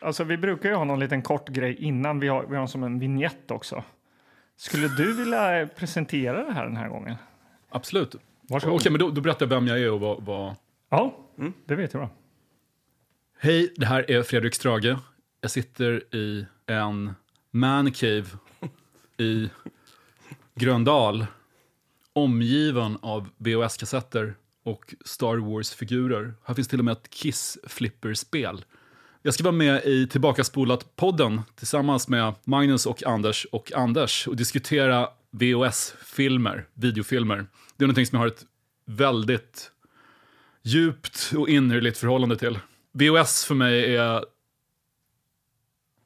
Alltså, vi brukar ju ha någon liten kort grej innan. Vi har, vi har som en vignett också. Skulle du vilja presentera det här den här gången? Absolut. Varsågod. Okej, men då, då berättar jag vem jag är och vad... vad... Ja, det vet jag. Hej, det här är Fredrik Strage. Jag sitter i en mancave i Gröndal. Omgiven av VHS-kassetter och Star Wars-figurer. Här finns till och med ett Kiss-flipperspel. Jag ska vara med i Tillbakaspolat-podden tillsammans med Magnus och Anders och Anders och diskutera VHS-filmer, videofilmer. Det är någonting som jag har ett väldigt djupt och innerligt förhållande till. VHS för mig är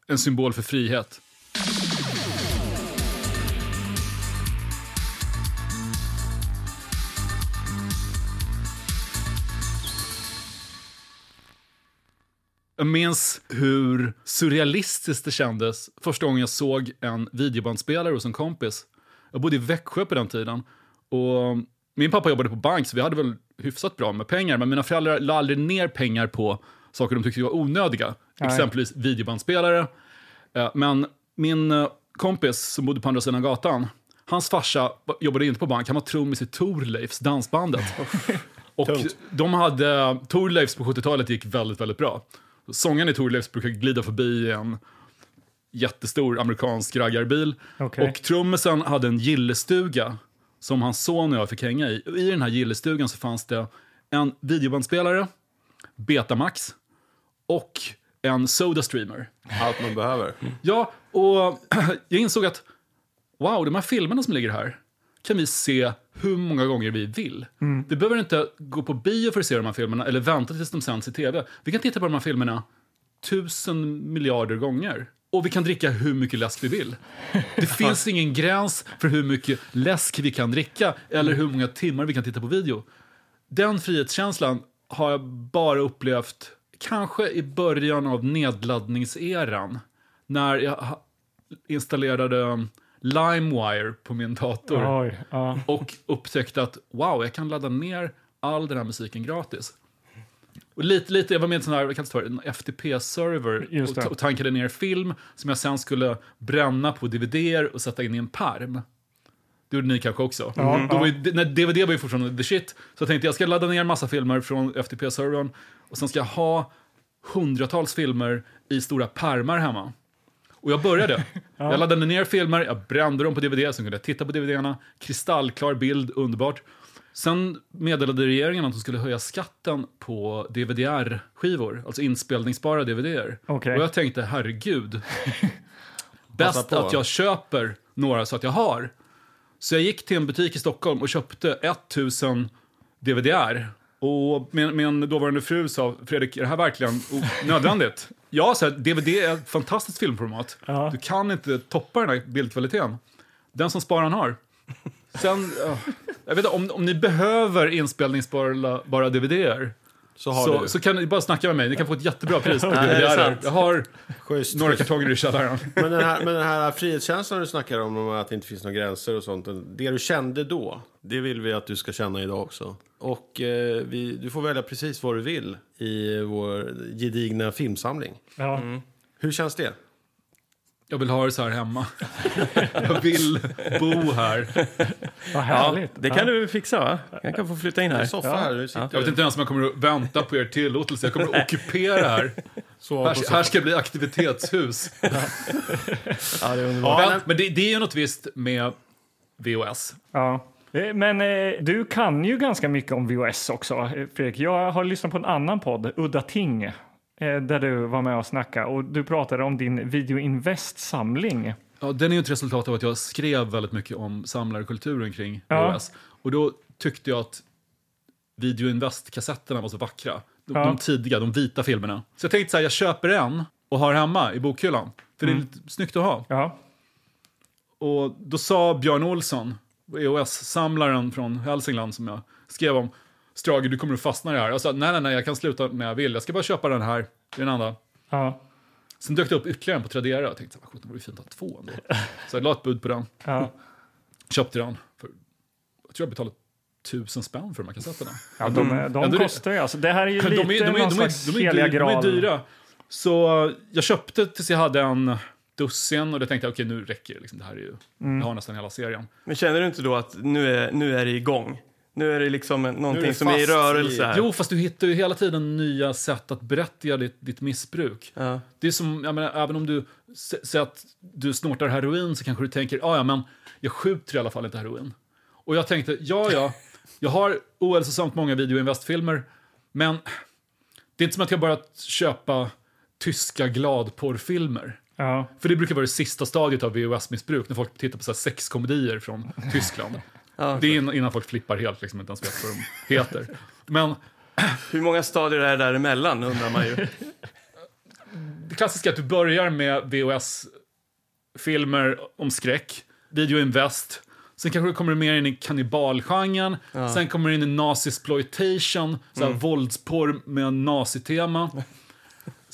en symbol för frihet. Jag minns hur surrealistiskt det kändes första gången jag såg en videobandspelare hos en kompis. Jag bodde i Växjö på den tiden. Och min pappa jobbade på bank, så vi hade väl hyfsat bra med pengar. Men mina föräldrar la aldrig ner pengar på saker de tyckte var onödiga. Nej. Exempelvis videobandspelare. Eh, Men min eh, kompis som bodde på andra sidan gatan, hans farsa jobbade inte på bank, han var trummis i Thorleifs, dansbandet. Och de hade, Thorleifs på 70-talet gick väldigt, väldigt bra. Sångaren i Thorleifs brukar glida förbi en jättestor amerikansk raggarbil. Okej. Och trummisen hade en gillestuga som hans son och jag fick hänga i. Och I den här gillestugan så fanns det en videobandspelare, Betamax och en Sodastreamer. Allt man behöver. Ja, och jag insåg att wow, de här filmerna som ligger här kan vi se hur många gånger vi vill. Vi behöver inte gå på bio för att se de här filmerna eller vänta tills de sänds i tv. Vi kan titta på de här filmerna tusen miljarder gånger. Och vi kan dricka hur mycket läsk vi vill. Det finns ingen gräns för hur mycket läsk vi kan dricka eller hur många timmar vi kan titta på video. Den frihetskänslan har jag bara upplevt kanske i början av nedladdningseran. När jag installerade LimeWire på min dator Oj, ja. och upptäckte att wow, jag kan ladda ner all den här musiken gratis. Och lite, lite, jag var med i en sån här, en FTP-server och, och tankade ner film som jag sen skulle bränna på DVD och sätta in i en perm. Det gjorde ni kanske också. Ja, Då ja. var ju, när DVD var ju fortfarande the shit. Så jag tänkte jag ska ladda ner massa filmer från FTP-servern och sen ska jag ha hundratals filmer i stora pärmar hemma. Och jag började. Jag laddade ner filmer, jag brände dem på DVD, sen kunde jag titta på DVD-erna. Kristallklar bild, underbart. Sen meddelade regeringen att de skulle höja skatten på DVD-skivor, alltså inspelningsbara DVD-er. Okej. Och jag tänkte, herregud. Bäst att jag köper några så att jag har. Så jag gick till en butik i Stockholm och köpte 1000 DVD-er. Och min, min dåvarande fru sa, Fredrik, är det här verkligen nödvändigt? Ja, så här, DVD är ett fantastiskt filmformat. Ja. Du kan inte toppa den här bildkvaliteten. Den som sparar han har. Sen, ja, jag vet inte, om, om ni behöver inspelningsbara bara DVD-er Så har så, du. så kan ni bara snacka med mig. Ni kan få ett jättebra pris på Ja, det är DVD-er. sant. Jag har Schysst. några kartonger i källaren. Men den, här, men den här frihetskänslan du snackar om, om att det inte finns några gränser och sånt. Det du kände då, det vill vi att du ska känna idag också. Och eh, vi, du får välja precis vad du vill i vår gedigna filmsamling. Ja. Hur känns det? Jag vill ha det så här hemma. Jag vill bo här. Vad Ja, härligt. det kan du fixa va? Jag kan få flytta in här. soffa här, du sitter Jag vet inte ens om jag kommer att vänta på er tillåtelse. Jag kommer att ockupera här. Här, här ska det bli aktivitetshus. Ja, det är underbart. Men, men det, det är ju något visst med VOS. Ja. Eh, Men eh, du kan ju ganska mycket om VOS också, eh, Fredrik. Jag har lyssnat på en annan podd, Udda Ting, där du var med och snackade och du pratade om din Video Invest-samling. Ja, den är ju ett resultat av att jag skrev väldigt mycket om samlarkulturen kring Ja. VHS. Och då tyckte jag att Video Invest-kassetterna var så vackra. De, Ja. de tidiga, de vita filmerna. Så jag tänkte så här, jag köper en och har hemma i bokhyllan. För det är lite snyggt att ha. Ja, Och då sa Björn Olsson, EOS-samlaren från Hälsingland som jag skrev om, Strage, du kommer att fastna i det här. Jag sa, nej, nej, nej, jag kan sluta när jag vill. Jag ska bara köpa den här, det är den andra. ja, Sen dök det upp ytterligare en på Tradera. Jag tänkte, vad det vore fint att ha två ändå. Så jag la ett bud på den, ja. köpte den. För, jag tror jag betalade tusen spänn för de här kassetterna. ja de, de Ändå det- kostar ju. Alltså, det här är ju De lite är, de, är, någon de, är, slags de, är, de, heliga är, de är graal. dyra. Så jag köpte tills jag hade en dussin och då tänkte jag okej nu räcker det. Liksom, det här är ju, jag har nästan hela serien. Men känner du inte då att nu är, nu är det igång? Nu är det liksom en- Nu är någonting det som är i rörelse här. Jo, fast du hittar ju hela tiden nya sätt att berätta ditt, ditt missbruk. Ja. Det är som, jag menar, även om du säger att du snortar heroin så kanske du tänker, "Ah, ja men jag skjuter i alla fall inte heroin. Och jag tänkte, ja ja, jag har ohälsosamt många videoinvestfilmer, men det är inte som att jag börjat köpa tyska gladporrfilmer. Ja. För det brukar vara det sista stadiet av VHS-missbruk, när folk tittar på så här sexkomedier från Tyskland. Ja, Det är innan innan folk flippar helt, liksom, inte ens vet vad de heter. Men Hur många stadier är det däremellan undrar man ju. det klassiska är att du börjar med VHS-filmer om skräck, videoinvest, sen kanske du kommer mer in i kannibalgenren, sen kommer du in i nazisploitation, så här våldsporr med nazitema.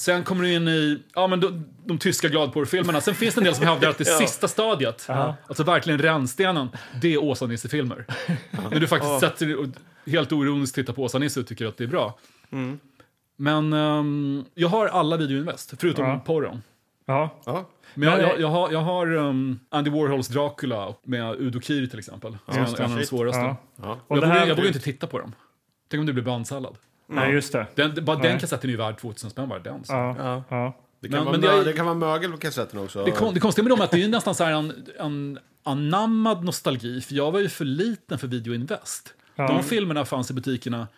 Sen kommer du in i ja, men de, de tyska gladporrfilmerna. Sen finns det en del som hävdar att det sista stadiet, alltså verkligen rännstenen, det är Åsa-Nisse-filmer. När du faktiskt sätter dig och helt oironiskt tittar på Åsa-Nisse och tycker att det är bra. Men ehm, jag har alla videoinvest, förutom Ja. porren. Ja. Ja. Men jag, Men, jag, jag har, jag har um, Andy Warhols Dracula med Udo Kier till exempel. Som är en, en av de svåraste. Ja. Ja. Jag, här- jag vågar inte titta på dem. Tänk om det blir bandsallad. Nej, just det. Den, bara den Nej. kassetten är ju värd 2000 spänn bara den. Så. Ja. Ja. Ja. Det, kan Men- vara men det mö- är- det kan vara mögel på kassetten också. Det, kon, det konstiga med dem är att det är nästan så här en, en anammad nostalgi. För jag var ju för liten för videoinvest. Ja. De filmerna fanns i butikerna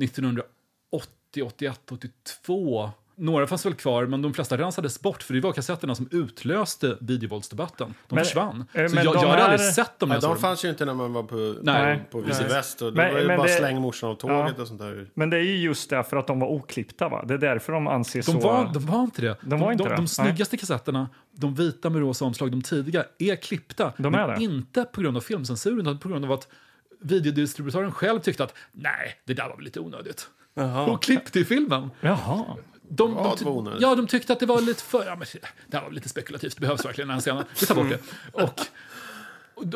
1980, 81, 82. Några fanns väl kvar, men de flesta rensades bort för det var kassetterna som utlöste videovåldsdebatten. De Men- försvann. eh, Så men jag, de jag hade här- aldrig sett dem. Nej, de dem. fanns ju inte när man var på, Nej. på Nej. Väst. Och det Men- var ju men bara det- släng morsan av tåget Ja. och sånt där. Men det är ju just därför att de var oklippta, va? Det är därför de anses De så... var, de var inte det. De var inte de, det, de nej. snyggaste kassetterna, de vita med rosa omslag, de tidiga, är klippta. De är men det. inte på grund av filmcensuren, utan på grund av att videodistributören själv tyckte att nej, det där var väl lite onödigt. Jaha. Och klippte i filmen. Jaha. De, de, onödigt? ja, de tyckte att det var lite för... Ja, men, det här var lite spekulativt, det behövs verkligen den här scenen. Vi tar bort det. Och,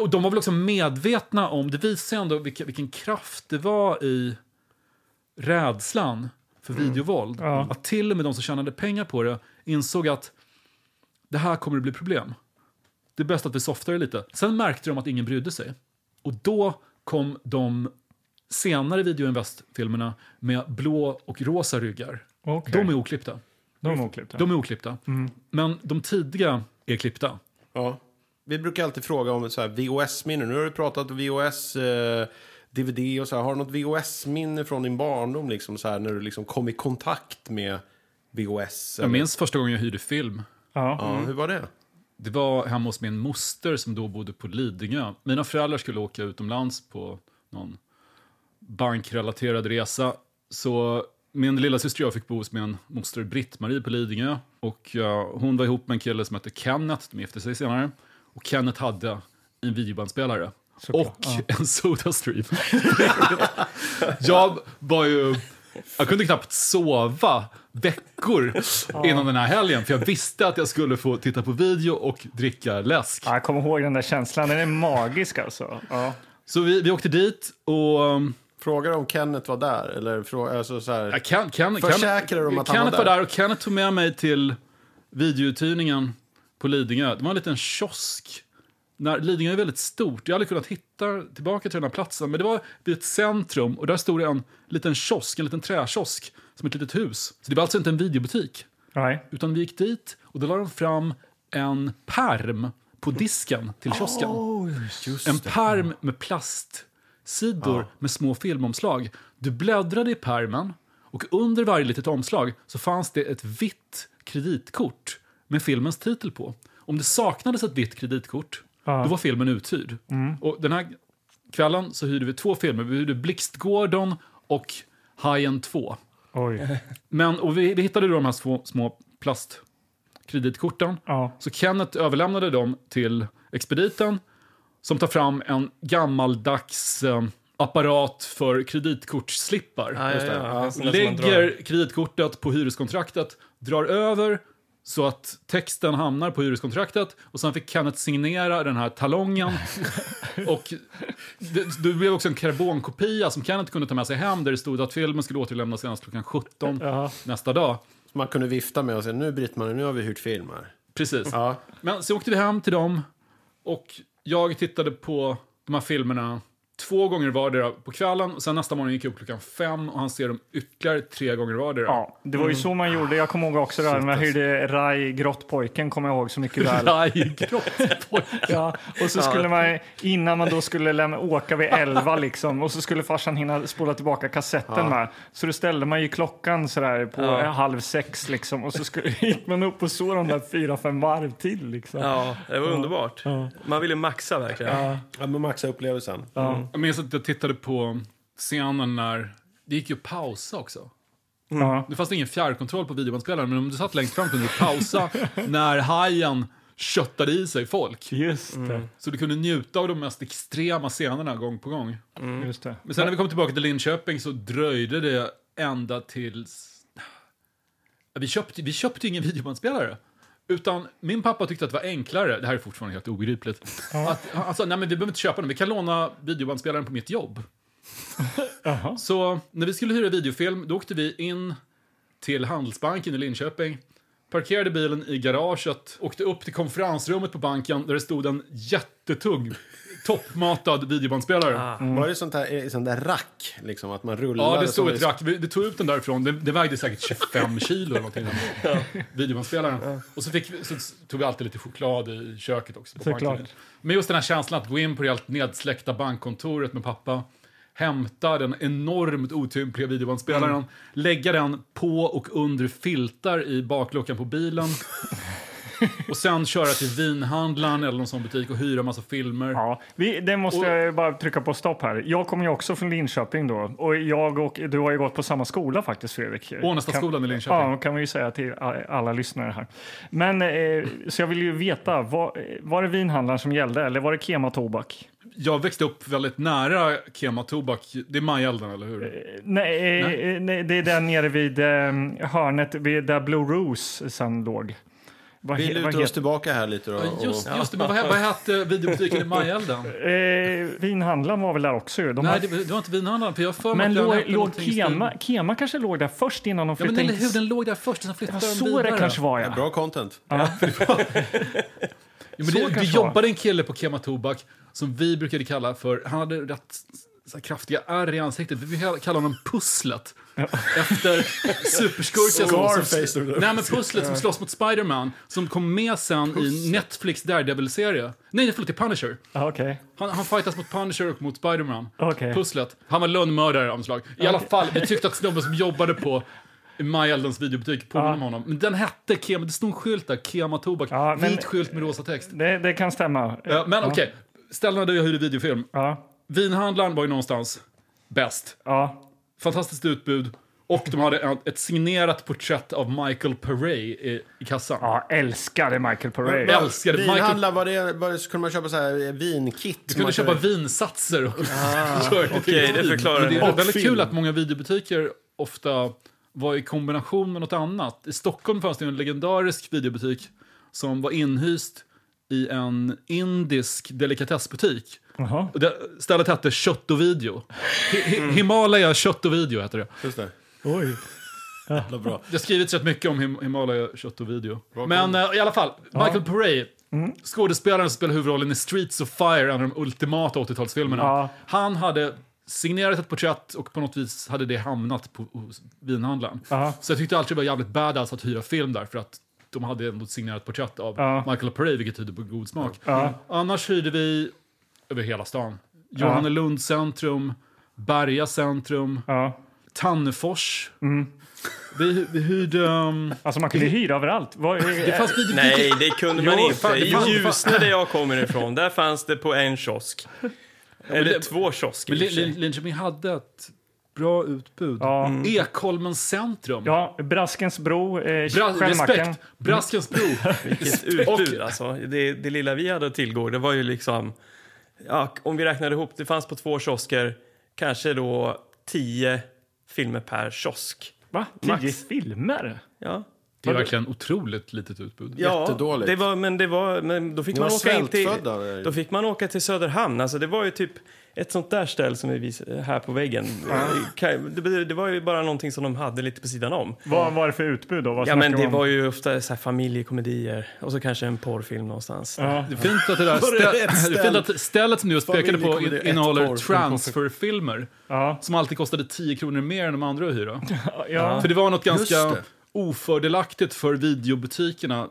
och de var väl också medvetna om, det visar ändå vilken, vilken kraft det var i rädslan för videovåld. Ja. Att till och med de som tjänade pengar på det insåg att det här kommer att bli problem. Det är bäst att vi softar det lite. Sen märkte de att ingen brydde sig. Och då kom de senare videoinvest-filmerna med blå och rosa ryggar. Okej. De är oklippta. De är oklippta. De är oklippta. Men de tidiga är klippta. Ja. Vi brukar alltid fråga om så här VHS-minnen. Nu har du pratat om VHS, eh, DVD och så här. Har du något VHS-minne från din barndom? Liksom, så här, när du liksom kom i kontakt med VHS? Jag minns första gången jag hyrde film. Ja. Ja, hur var det? Det var hemma hos min moster som då bodde på Lidingö. Mina föräldrar skulle åka utomlands på någon bankrelaterad resa. Så min lilla syster jag fick bo hos min moster Britt-Marie på Lidingö. Och ja, hon var ihop med en kille som hette Kenneth, de gifte sig senare. Och Kenneth hade en videobandspelare. Såklart, och en Sodastream. jag var ju... Jag kunde knappt sova veckor innan den här helgen. För jag visste att jag skulle få titta på video och dricka läsk. Ja, Jag kommer ihåg den där känslan. Den är magisk alltså. Ja. Så vi, vi åkte dit och... Frågar om Kenneth var där? Eller fråga, alltså, så här, Ja, Ken, Ken, Försäkrar de att han Kenneth var var där? där och Kenneth tog med mig till videouthyrningen på Lidingö. Det var en liten kiosk. När Lidingö är väldigt stort. Jag hade kunnat hitta tillbaka till den här platsen. Men det var vid ett centrum och där stod det en liten kiosk, en liten träkiosk, som ett litet hus. Så det var alltså inte en videobutik. Nej. Utan vi gick dit och då la de fram en perm på disken till kiosken. en perm med plastsidor med små filmomslag. Du bläddrade i permen och under varje litet omslag så fanns det ett vitt kreditkort med filmens titel på. Om det saknades ett vitt kreditkort, Ja. då var filmen uthyrd. Och den här kvällen så hyrde vi två filmer. Vi hyrde Blixtgården och Hajen 2. Oj. Men, och vi, vi hittade då de här små, små plastkreditkorten. Ja. Så Kenneth överlämnade dem till expediten som tar fram en gammaldags eh, apparat för kreditkortsslippar. Ja, ja, ja. Ja. Lägger kreditkortet på hyreskontraktet, drar över så att texten hamnar på hyreskontraktet och sen fick Kenneth signera den här talongen. och det, det blev också en karbonkopia som Kenneth kunde ta med sig hem där det stod att filmen skulle återlämnas senast klockan 17 Jaha. nästa dag. Som man kunde vifta med och säga nu Britt-Marie, nu har vi hyrt film här. Precis. Ja. Men så åkte vi hem till dem och jag tittade på de här filmerna två gånger vardera på kvällen. Och sen nästa morgon gick jag upp klockan fem och han ser dem ytterligare tre gånger vardera. Ja, det var ju så man gjorde. Jag kommer ihåg också det här när jag hyrde Rai Grottpojken, kommer jag ihåg så mycket väl. Raj, grottpojk. Ja, och så skulle man, innan man då skulle lämna, åka vid elva liksom, och så skulle farsan hinna spola tillbaka kassetten med. Så då ställde man ju klockan sådär på Ja. halv sex liksom, och så skulle, gick man upp och såg de där fyra, fem varv till liksom. Ja, det var underbart. Man ville maxa verkligen. ja, men maxa upplevelsen. Jag minns att jag tittade på scenen när det gick ju att pausa också. Ja. Det fanns ingen fjärrkontroll på videobandspelaren, men om du satt längst fram kunde du pausa när hajen köttade i sig folk. Just det. Så du kunde njuta av de mest extrema scenerna gång på gång. Just det. Men sen när vi kom tillbaka till Linköping så dröjde det ända tills... Vi köpte, vi köpte ingen videobandspelare. Utan min pappa tyckte att det var enklare, det här är fortfarande helt obegripligt, att han sa nej men vi behöver inte köpa den, vi kan låna videobandspelaren på mitt jobb. Så när vi skulle hyra videofilm, då åkte vi in till Handelsbanken i Linköping, parkerade bilen i garaget, åkte upp till konferensrummet på banken där det stod en jättetung, toppmatad videobandspelare. Var det sånt där, eh, sånt där rack? Liksom, att man rullade? Ja, det stod ett rack. Vi- Det tog ut den därifrån. Det, det vägde säkert 25 kilo eller någonting. Den videobandspelaren. Och så, fick vi, så tog vi alltid lite choklad i köket också. På Såklart. banken. Men just den här känslan att gå in på det helt nedsläckta bankkontoret med pappa, hämta den enormt otympliga videobandspelaren, lägga den på och under filtar i bakluckan på bilen. Och sen köra till vinhandlaren eller någon sån butik och hyra massa filmer. Ja, vi, det måste Och- jag bara trycka på stopp här. Jag kommer ju också från Linköping då. Och jag och du har ju gått på samma skola faktiskt Fredrik. Ånestadsskolan i Linköping. Ja, kan vi ju säga till alla lyssnare här. Men eh, så jag vill ju veta, var, var det vinhandlaren som gällde eller var det Kema Tobak? Jag växte upp väldigt nära Kema Tobak. Det är Majelden, eller hur? Eh, Nej, eh, nej, det är där nere vid eh, hörnet vid där Blue Rose sen låg. Vad, Vi he- vad lutar oss heter tillbaka här lite då. Ja, just, och, just det, men vad, vad hette videobutiken i Majelden? eh, vinhandlaren var väl där också ju. De Nej, det, det var inte vinhandlaren. För jag har för mig men att den låg, hette låg någonting i stil- Kema, Kema kanske låg där först innan de Ja, flyttade men eller in hur, den låg där först och sen flyttade den så vidare. det kanske var, ja. Bra content. Ja, men så det, det kanske jobbade en kille på Kema Tobak som vi brukade kalla för, han hade rätt så här, kraftiga ärr i ansiktet. Vi brukade kalla honom Pusslet. Efter superskurken Scarface, som, då. nej, men Pusslet som slåss mot Spiderman som kom med sen i Netflix Daredevil-serie. Nej, förlåt, i Punisher. Ja, Okej. Han, han fightas mot Punisher och mot Spiderman. Okej. Pusslet. Han var lönnmördare av slag. I alla fall, vi tyckte att snubben som jobbade på Majeldens videobutik påminner om honom. Men den hette Kema, det stod en skylt där, Kema Tobak. Ja, men- Vit skylt med rosa text. Det, det kan stämma. Ja, men okej, ställena där jag hyrde videofilm. Ja. Vinhandlaren var ju någonstans bäst. Ja. Fantastiskt utbud. Och de hade ett- signerat porträtt av Michael Paré i, i kassan. ja, älskade Michael Paré. Jag älskade Michael. Vinhandlar, var det, var det, så kunde man köpa så här eh, vinkit? Du kunde köpa vinsatser och till okej, det vin. förklarar Men Det det. är Och väldigt film. kul att många videobutiker ofta var i kombination med något annat. I Stockholm fanns det en legendarisk videobutik som var inhyst i en indisk delikatessbutik. Det- Stället hette Kött och video. Hi- Hi- Himalaya Kött och video heter det. Just det. Oj. Jävla bra. Det har skrivits rätt mycket om Him Himalaya Kött och video. Men eh, i alla fall, Michael Paré, skådespelaren som spelar huvudrollen i Streets of Fire, en av de ultimata 80-talsfilmerna. Ja. Han hade signerat ett porträtt och på något vis hade det hamnat på hos vinhandlaren. Ja. Så jag tyckte alltid det var jävligt badass att hyra film där för att de hade ändå ett signerat porträtt av Ja. Michael Paré, vilket tyder på god smak. Ja. Annars hyrde vi över hela stan. Johannelund centrum, Berga centrum, Ja. Tannefors. Mm. Vi, vi hyrde... Um, Alltså man kunde hyra överallt. Var, det fanns videobutiker. Nej, det kunde man Jo, inte. fan, I Ljusne, där jag kommer ifrån, där fanns det på en kiosk. Eller det- två kiosker. Linköping hade ett bra utbud. Ja. Mm. Ekholmens centrum. ja, Braskens bro, eh, Bra, respekt! Braskens bro. Vilket utbud alltså. Det, det lilla vi hade att tillgå, det var ju liksom... Ja, om vi räknade ihop, det fanns på två kiosker kanske då tio filmer per kiosk. Va? Tio Max. filmer? Ja. Det är verkligen otroligt litet utbud. Ja, Jättedåligt. det var, men, det var, men då fick Ni man var åka in till... Då fick man åka till Söderhamn. Alltså det var ju typ ett sånt där ställe som vi visade här på väggen. Det, det var ju bara någonting som de hade lite på sidan om. Vad var det för utbud då? Vad Ja, men det om? var ju ofta så här familjekomedier och så kanske en porrfilm någonstans. Ja. Det är fint att det där stä- det är fint ställ? att stället som du just pekade på innehåller transferfilmer. Ja. Som alltid kostade 10 kronor mer än de andra att hyra. Ja. För det var något ganska ofördelaktigt för videobutikerna.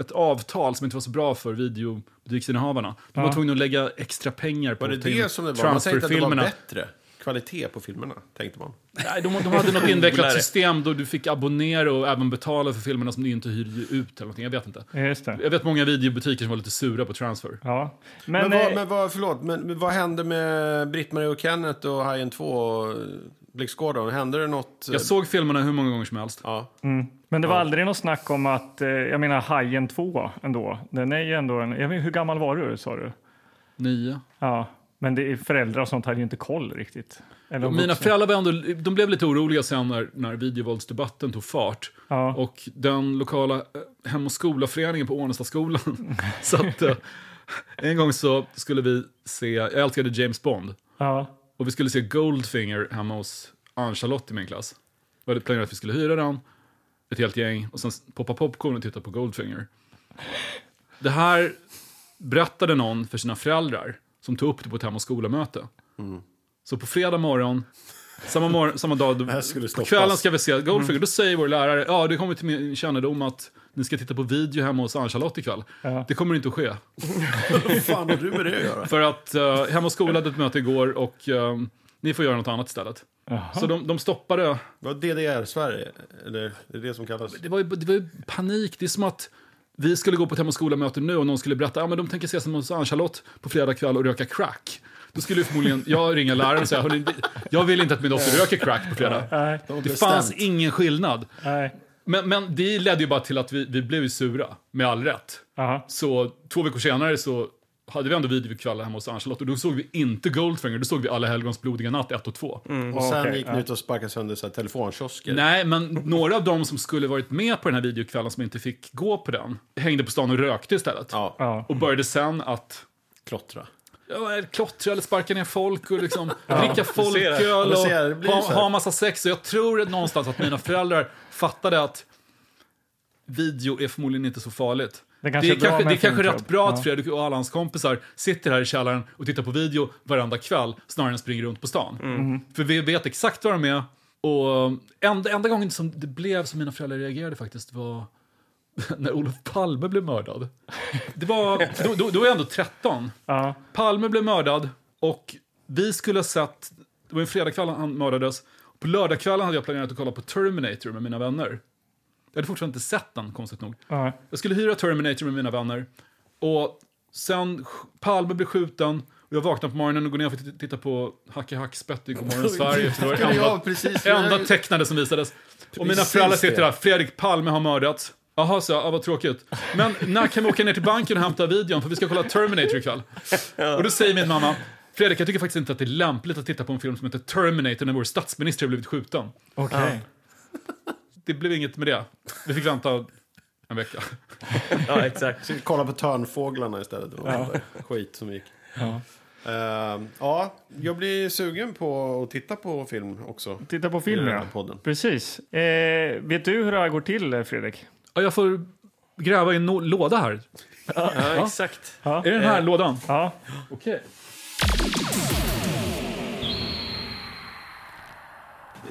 Ett avtal som inte var så bra för videobutiksinnehavarna. De var Ja. tvungna att lägga extra pengar på Var det in det som det var? Man tänkte att det var bättre kvalitet på filmerna, tänkte man. Nej, de, de hade något invecklat system då du fick abonnera och även betala för filmerna som du inte hyrde ut. Eller någonting. Jag vet inte. Just det. Jag vet många videobutiker som var lite sura på transfer. Ja. Men, Men, vad, eh, men vad, förlåt, men, men vad hände med Britt-Marie och Kenneth och Hajen 2 och Blix Gordon? Hände det något? Jag såg filmerna hur många gånger som helst. Ja. Men det var aldrig något snack om att, eh, jag menar Hajen 2 ändå. Den är ju ändå en, jag vet, hur gammal var du sa du? Nio. Ja, men det är föräldrar och sånt hade ju inte koll riktigt. Eller Mina vuxna. föräldrar var ändå, de blev lite oroliga sen när, när videovåldsdebatten tog fart. Ja. Och den lokala eh, hem och skola-föreningen på Ånestadsskolan. så att, eh, en gång så skulle vi se, jag älskade James Bond. Ja. Och vi skulle se Goldfinger hemma hos Ann-Charlotte i min klass. Vi hade planerat att vi skulle hyra den, ett helt gäng, och sen poppa popcorn och titta på Goldfinger. Det här berättade någon för sina föräldrar som tog upp det på ett hem och skola-möte. Så på fredag morgon, samma, morgon, samma dag, på kvällen ska vi se Goldfinger. Då säger vår lärare, ja det kommer till min kännedom att ni ska titta på video hemma hos Ann-Charlotte ikväll. Ja. Det kommer inte att ske. Vad fan har du med det att göra? För att uh, Hem och skola hade ett möte igår och eh, ni får göra något annat istället. Jaha. Så de, de stoppade. Var DDR-Sverige? Eller det är det som kallas? Det var, ju, det var ju panik. Det är som att vi skulle gå på ett Hem och skola-möte nu och någon skulle berätta att ja, men de tänker ses hos Ann-Charlotte på fredag kväll och röka crack. Då skulle ju förmodligen jag ringa läraren och säga "Hörni, jag vill inte att min dotter röker crack på fredag. Nej, De har Det fanns ingen skillnad. nej. Men, men det ledde ju bara till att vi, vi blev sura, med all rätt. Aha. Så två veckor senare så hade vi ändå videokvällar hemma hos Ann-Charlotte och då såg vi inte Goldfinger, då såg vi Alla helgons blodiga natt 1 och 2. Och sen Okej, gick ni ut och sparkade sönder så här, telefonkiosker. Nej, men några av dem som skulle varit med på den här videokvällen som inte fick gå på den hängde på stan och rökte istället. Ja, Ja. Och började sen att klottra. ja, klottra eller sparka ner folk och liksom dricka ser det. folköl Ja, och det. Ha, ha massa sex. Och jag tror att någonstans att mina föräldrar fattade att video är förmodligen inte så farligt. Det Det kanske är, är bra kanske, det är kanske rätt bra att Ja. Fredrik och alla hans kompisar sitter här i källaren och tittar på video varenda kväll snarare än springer runt på stan. Mm. För vi vet exakt vad de är. Och enda, enda gången som det blev som mina föräldrar reagerade faktiskt var när Olof Palme blev mördad. Det var, då, då, då är jag ändå 13. Ja. Palme blev mördad och vi skulle ha sett, det var en fredagkväll han mördades. På lördagskvällen hade jag planerat att kolla på Terminator med mina vänner. Jag hade fortfarande inte sett den, konstigt nog. Ja. Jag skulle hyra Terminator med mina vänner. Och sen, Palme blev skjuten. Och jag vaknar på morgonen och går ner och får titta på Hacke Hackspett i Godmorgon Sverige. För det var det Ja, enda, precis. enda tecknade som visades. Och mina Precis föräldrar sitter där. Fredrik Palme har mördats. Jaha, så jag. Ja, vad tråkigt. Men när kan vi åka ner till banken och hämta videon? För vi ska kolla Terminator ikväll. Och då säger min mamma, Fredrik, jag tycker faktiskt inte att det är lämpligt att titta på en film som heter Terminator när vår statsminister har blivit skjuten. Okej. Det blev inget med det. Vi fick vänta en vecka. Ja, exakt. Så Kolla på Törnfåglarna istället. Det var där Skit som gick. Ja. Uh, ja, jag blir sugen på att titta på film också. Titta på I film, den ja. här podden. Precis. Eh, vet du hur det här går till, eh, Fredrik? Ja, jag får gräva i en no- låda här. Ja, exakt. Är det den här lådan? Ja. Okej.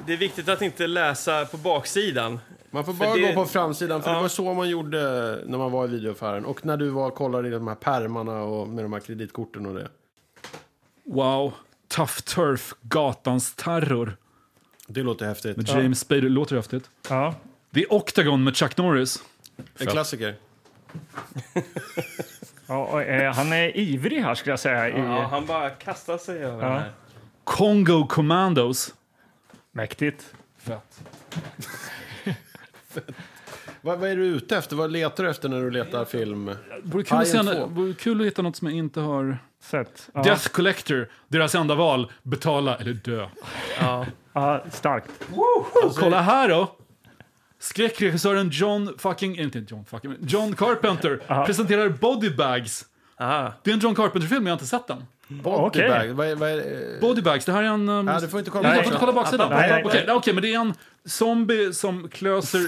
Det är viktigt att inte läsa på baksidan. Man får bara det- gå på framsidan, för Ja. det var så man gjorde när man var i videoaffären. Och när du var och kollade i de här pärmarna och med de här kreditkorten och det. Wow. Tough Turf, Gatans terror. Det låter häftigt. Med James Spader. Låter häftigt. ja. Det är Octagon med Chuck Norris. En klassiker. ja och, eh, han är ivrig här, skulle jag säga. I, Ja, han bara kastar sig över Ja. Congo Commandos. Mäktigt. Fett. Vad, vad är du ute efter? Vad letar du efter när du letar film? Vore kul, att se, vore kul att hitta något som jag inte har... Sett. Ja. Death Collector, deras enda val. Betala eller dö. Ja. Ja, starkt. Och kolla här då! Skräckregissören John fucking, inte John fucking, John Carpenter presenterar Body Bags. Ah, Det är en John Carpenter-film, jag har inte sett den. Bodybag. Vad är, vad är, Body Bags, det här är en... Um, ja, du får inte kolla Nej, får inte kolla baksidan. Nej, nej, Okej, nej. okej, men det är en zombie som klöser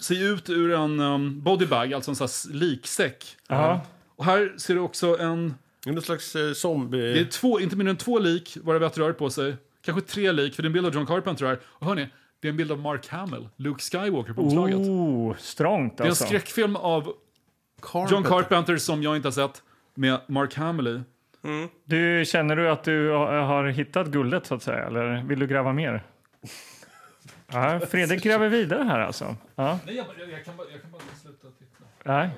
sig ut ur en um, bodybag, alltså en sån här liksäck. Ja. Och här ser du också en... det är någon slags eh, Det är zombie... två, inte mindre än två lik, varav ett rör på sig. Kanske tre lik, för det är en bild av John Carpenter här. Och hörni, det är en bild av Mark Hamill, Luke Skywalker på omslaget. Oh, strångt Det är en alltså. skräckfilm av John Carpenter som jag inte har sett, med Mark Hamill i. Du, känner du att du har hittat guldet så att säga, eller vill du gräva mer? Ja, Fredrik gräver vidare här alltså. Ja. Nej, jag, kan bara, sluta titta. Nej.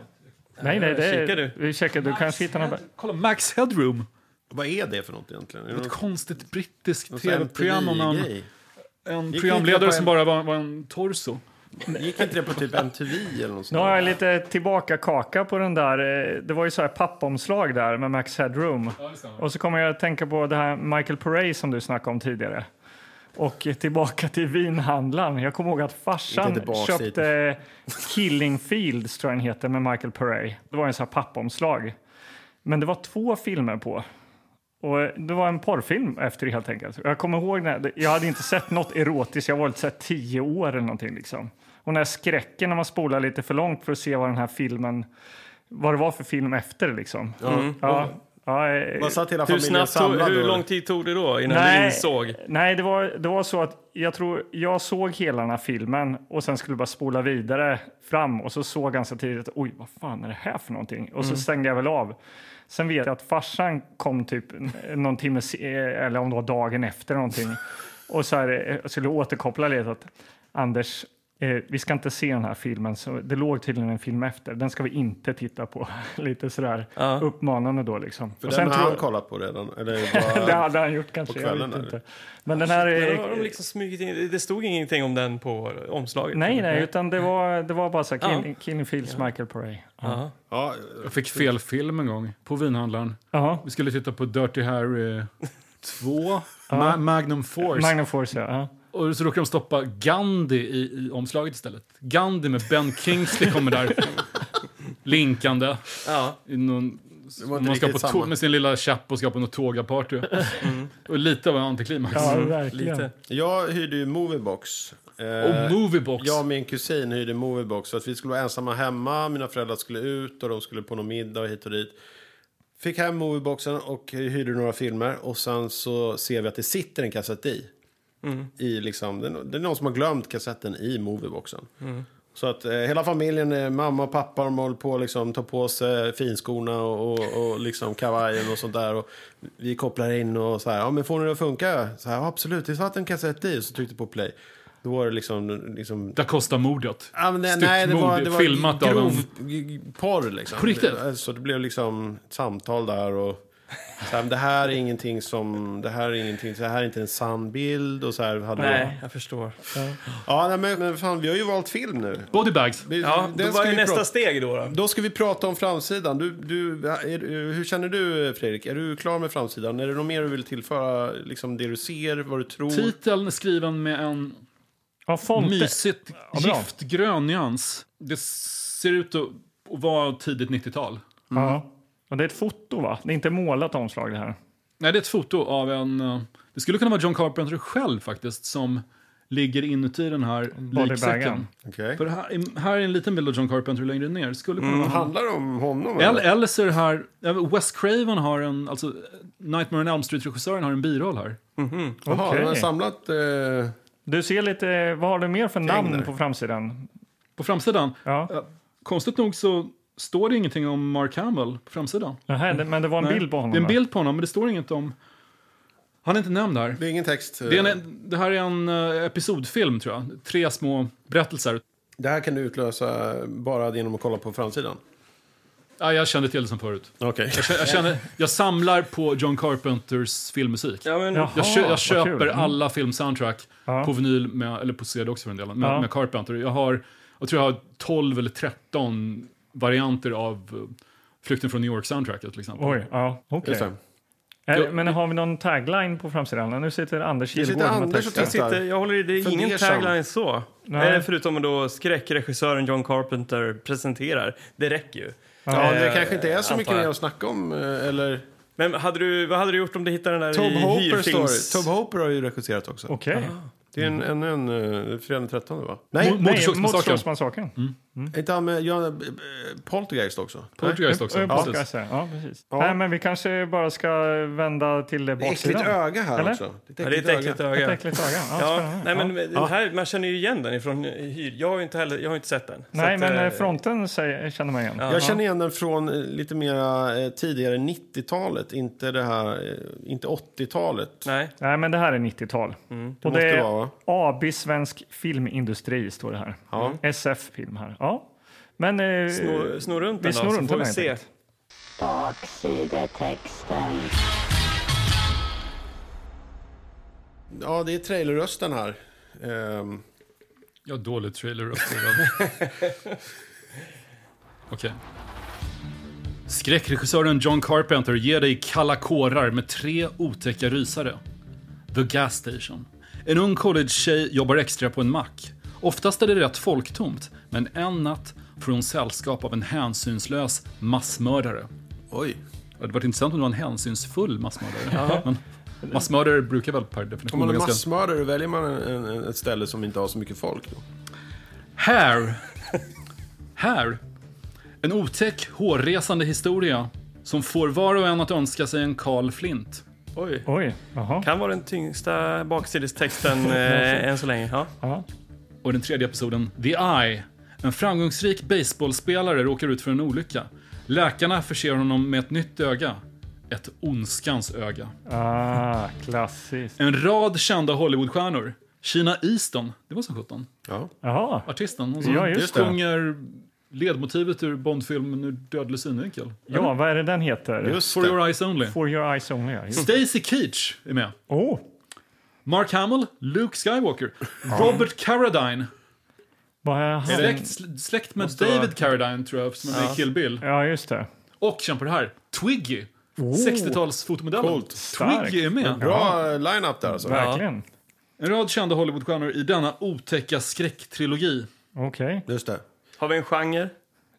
Nej, nej, det Kikar du? är... Vi checkar, du kanske hittar något... Kolla, Max Headroom. Vad är det för något egentligen? Är det Ett något, konstigt brittiskt något tv-program om en, MTV-grej? en inte programledare på som en- bara var, var en torso. Gick inte det på typ MTV eller något Nu sånt? har där? jag lite tillbaka kaka på den där. eh, Det var ju så här pappomslag där med Max Headroom. Och så kommer jag att tänka på det här Michael Purray som du snackade om tidigare. Och tillbaka till vinhandlaren. Jag kommer ihåg att farsan köpte Killing Fields, tror jag den heter, med Michael Purray. Det var en sån här pappomslag. Men det var två filmer på. Och det var en porrfilm efter det helt enkelt. Jag kommer ihåg när, jag hade inte sett något erotiskt, jag var så här tio år eller någonting liksom. Och den här skräcken när man spolar lite för långt för att se vad den här filmen, vad det var för film efter liksom. Ja, ja, eh, Man satt hela hur, familjen snabbt samlad. hur lång tid tog det då innan Nej. du insåg? Nej, det var, det var så att jag tror jag såg hela den här filmen och sen skulle bara spola vidare fram och så såg jag ganska tidigt oj, vad fan är det här för någonting? Och så stängde jag väl av. Sen vet jag att farsan kom typ någon timme, eller om det var dagen efter någonting. Och så här, jag skulle återkoppla lite att Anders, eh, vi ska inte se den här filmen, så det låg tydligen en film efter, den ska vi inte titta på. lite sådär Ja. uppmanande då liksom. För Och den har han kollat på redan? Eller det bara... hade han gjort kanske, jag vet eller? inte. Men den här... Men är- de liksom smugit in, det stod ingenting om den på omslaget? Nej, nej, utan det var, det var bara så här, Ja. Killing, Fields, Michael Purray. Ja. Ja. Ja, Jag fick fel film en gång på vinhandlaren. Jaha. Vi skulle titta på Dirty Harry 2, Ma- Magnum Force. Magnum Force, ja. Och så råkade de stoppa Gandhi i, i omslaget istället. Gandhi med Ben Kingsley kommer där linkande. Ja. I någon, man ska på samma. tå- med sin lilla chapp och ska på något tågaparty. Och lite av en antiklimax. ja verkligen. Lite. jag hyrde ju Moviebox. Eh, Och Moviebox. Jag och min kusin hyrde Moviebox för att vi skulle vara ensamma hemma. Mina föräldrar skulle ut och de skulle på någon middag och hit och dit. Fick hem Movieboxen och hyrde några filmer. Och sen så ser vi att det sitter en kassett i. I liksom, det, är, någon som har glömt kassetten i Movieboxen. Så att eh, hela familjen, mamma och pappa, de håller på att liksom, ta på sig finskorna och, och, och liksom kavajen och sånt där. Och vi kopplar in och så här, ja men får ni det att funka? Så här, ja, absolut, det satt en kassett i. Och så tryckte på play. Då var det liksom... liksom Da Costa-mordet. Ja, men det, nej, det var, det var filmat av grov en- g- porr liksom. På riktigt? Så det blev liksom ett samtal där och... Så här, det här är ingenting som... Det här är ingenting... Det här är inte en sann bild och så här hade Nej, jag förstår. Ja, nej, men, men fan, vi har ju valt film nu. Bodybags. Vi, Ja, den då ska var vi ju nästa steg då. då. Då ska vi prata om framsidan. Du, du, är, hur känner du, Fredrik? Är du klar med framsidan? Är det något mer du vill tillföra? Liksom det du ser, vad du tror? Titeln är skriven med en Ja, mysigt Ja, giftgrön nyans. Det ser ut att, att vara tidigt 90-tal. Ja. Och det är ett foto, va? Det är inte målat omslag det här. Nej, det är ett foto av en... eh, Det skulle kunna vara John Carpenter själv faktiskt som ligger inuti den här liksäcken. Okej. För här, här är en liten bild av John Carpenter längre ner. Skulle kunna Vad vara han. handlar det om honom? Eller, eller så är det här... Wes Craven har en... Alltså, Nightmare on Elm Street-regissören har en biroll här. Jaha, Okej. de har samlat... Eh, Du ser lite, vad har du mer för namn där. på framsidan? På framsidan, Ja. ja, konstigt nog så står det ingenting om Mark Hamill på framsidan. Nähä, det- men det var en Nej, bild på honom? Det är en bild på honom, men det står inget om... Han är inte nämnd här. det är ingen text. Det, är en, det här är en eh, episodfilm, tror jag. Tre små berättelser. Det här kan du utlösa bara genom att kolla på framsidan? Ja, jag kände till det som förut. Okej. Jag, jag, känner, jag samlar på John Carpenters filmmusik. Ja, men, Jaha, Jag, kö, jag köper kul. Mm. alla filmsoundtrack Ja. på vinyl, med, eller på CD också för den delen, med, Ja. med Carpenter. Jag har, jag tror jag har 12 eller 13 varianter av eh, Flykten från New York-soundtracket till exempel. Oj, ja, okej. Just det. Eh, Jo. Men har vi någon tagline på framsidan? Nu sitter Anders Det sitter Anders och. Jag, sitter, jag håller i det, är ingen tagline så. Nej. Förutom då skräckregissören John Carpenter presenterar. Det räcker ju. Ja, det Eh, kanske inte är så mycket mer att snacka om. eh, Eller... Men hade du, vad hade du gjort om du hittade den där Tob i hyrfilms... Tob Hooper har ju regisserat också. Okej. Det är en, en, en, uh, fredag den 13 va? Nej, Mo- Nej, Är inte han med ja, eh, Poltergeist också? Poltergeist också. Eh, precis. ja. ja, precis. Ja. Nej, men vi kanske bara ska vända till det Det är äckligt baksidan. öga här Eller? också. Ja, det är ett äckligt Ett öga. äckligt öga. Ja, Ja, spännande. nej, men ja. den här, man känner ju igen den ifrån hyr. Jag har ju inte, heller, jag har inte sett den. Nej, att, men eh, fronten säger, känner man igen. Ja. Jag känner igen den från lite mera eh, tidigare 90-talet, inte det här, eh, inte 80-talet. Nej. Nej, men det här är 90-tal. Det Och det är vara va? AB Svensk Filmindustri, står det här. Ja. SF-film här. Ja. Men... Eh, Snor, snor runt vi den snor då, så får vi se. Baksidetexten. ja, det är trailerrösten här. Ehm, Ja, dålig trailer. också. Okej. Skräckregissören John Carpenter ger dig kalla kårar med tre otäcka rysare. The Gas Station. En ung college-tjej jobbar extra på en mack. Oftast är det rätt folktomt, men en natt får hon sällskap av en hänsynslös massmördare. oj. Det hade varit intressant om det var en hänsynsfull massmördare. Men massmördare brukar väl per Om definition man vara är ganska... massmördare väljer man en, en, ett ställe som inte har så mycket folk. Då. Här. Här. En otäck, hårresande historia som får var och en att önska sig en Carl Flint. Oj. Oj, jaha. Kan vara den tyngsta baksidestexten eh, än så länge. Ja. Ja. Och den tredje episoden, The Eye. En framgångsrik baseballspelare råkar ut för en olycka. Läkarna förser honom med ett nytt öga. Ett ondskans öga. Ah, klassiskt. En rad kända Hollywoodstjärnor. Sheena Easton, det var som sjutton. Ja. Jaha. Artisten. Hon som Ja, just det. sjunger ledmotivet ur Bondfilmen ur Dödlig synvinkel. Ja, vad är det den heter? Just For det. your eyes only. For your eyes only. ja. Just- Stacy Keach är med. Oh, Mark Hamill, Luke Skywalker, Robert Carradine. Vad är han? Släkt, sl- släkt med Måste David vara- Carradine tror jag, som är med i Ja. Kill Bill. Ja, just det. Och känn på det här, Twiggy. 60-talsfotomodellen. Coolt. Starkt. Twiggy är med. Bra line-up där alltså. Verkligen. En rad kända Hollywoodstjärnor i denna otäcka skräcktrilogi. Okej. Just det. Har vi en genre?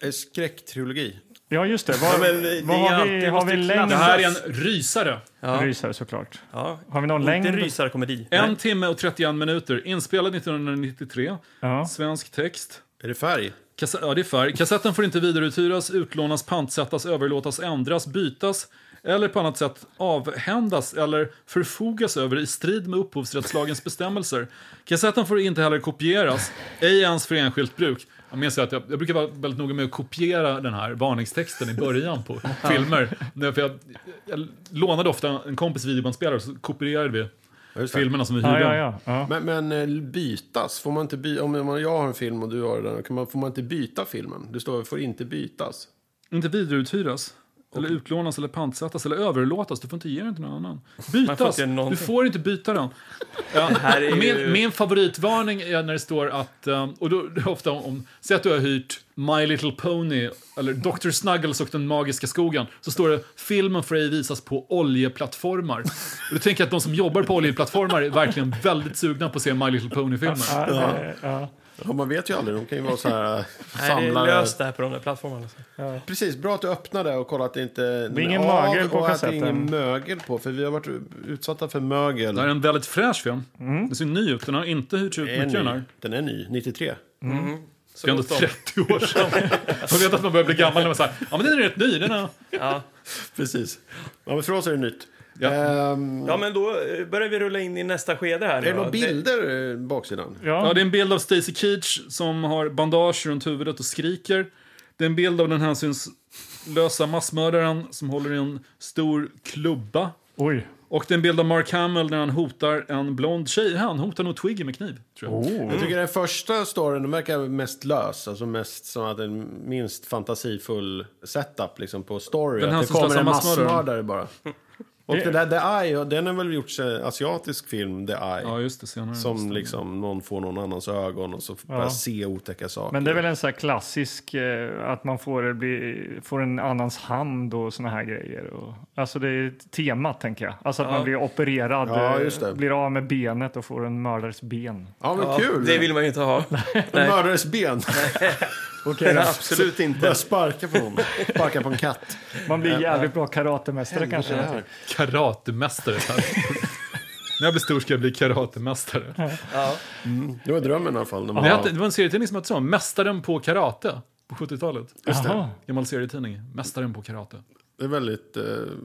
Eh, Skräcktrilogi. Ja, just det. Vad, Ja, men det- vad har vi? Har vi längd? Det här är en rysare. Ja. Rysare såklart. ja. Har vi någon Inte längd? rysarkomedi. En timme och 31 minuter. Inspelad 1993. Ja. Svensk text. Är det färg? Kass- ja, det är färg. Kassetten får inte vidareuthyras, utlånas, pantsättas, överlåtas, ändras, bytas eller på annat sätt avhändas eller förfogas över i strid med upphovsrättslagens bestämmelser. Kassetten får inte heller kopieras, ej ens för enskilt bruk. Jag minns att jag, jag brukar vara väldigt noga med att kopiera den här varningstexten i början på filmer. För jag, jag lånade ofta en kompis videobandspelare så kopierade vi filmerna som vi hyrde. ja, ja. ja. Men, men eh, bytas? Får man inte by- om jag har en film och du har den, kan man, får man inte byta filmen? Det står får inte bytas. Inte vidareuthyras. Eller utlånas eller pantsättas eller överlåtas. Du får inte ge den till någon annan. Bytas. får du får inte byta den. Ja, här är ju- min, min favoritvarning är när det står att, um, och då det är ofta om, säg att du har hyrt My Little Pony eller Dr. Snuggles och den magiska skogen. Så står det filmen får ej visas på oljeplattformar. Och då tänker jag att de som jobbar på oljeplattformar är verkligen väldigt sugna på att se My Little Pony-filmen. Ja, ja. ja. Ja, man vet ju aldrig, de kan ju vara så här eh, Nej, det är samlare. löst där på de där plattformarna. Precis, bra att du öppnade och kollade att det inte är är ingen av mögel på och att det är kassetten. ingen mögel på, för vi har varit utsatta för mögel. Det här är en väldigt fräsch film. Den ser ny ut. Den har inte hyrts ut Den är mycket den här. ny. Den är ny, 93. Det är ändå 30 år sedan. Man vet att man börjar bli gammal när man säger ja men den är rätt ny. Den är... Ja. Precis. Ja, men för oss är det nytt. Ja. Ehm, ja, men då eh, börjar vi rulla in i nästa skede här. är det några bilder eh, baksidan? Ja, ja. det är en bild av Stacy Keach som har bandage runt huvudet och skriker. Det är en bild av den hänsynslösa massmördaren som håller i en stor klubba. Oj. Och det är en bild av Mark Hamill när han hotar en blond tjej. Han hotar nog Twiggy med kniv, tror jag. Oh. Jag tycker den första storyn den verkar mest lös, alltså mest som att en minst fantasifull setup liksom på story. Den att det kommer en massmördare bara. Och det där The Eye, den har väl gjorts eh, asiatisk film, The Eye. Ja, just det. Senare. Som liksom någon får någon annans ögon och så börjar Ja. se otäcka saker. Men det är väl en sån här klassisk eh, att man får, bli, får en annans hand och såna här grejer. Och, alltså det är temat tänker jag. Alltså att Ja. man blir opererad, Ja, eh, just det. blir av med benet och får en mördares ben. Ja, men Ja, kul! Det vill man ju inte ha. En mördares ben. Okej, då. absolut inte. Börjar sparka på någon. Sparka på en katt. man blir jävligt bra karatemästare kanske. Det. Karatemästare. När jag blir stor ska jag bli karatemästare. Ja. Det var drömmen i alla fall. När man Det, var- det en serietidning som hette så, Mästaren på karate. På 70-talet. Jaha. Gammal serietidning. Mästaren på karate. Det är väldigt eh,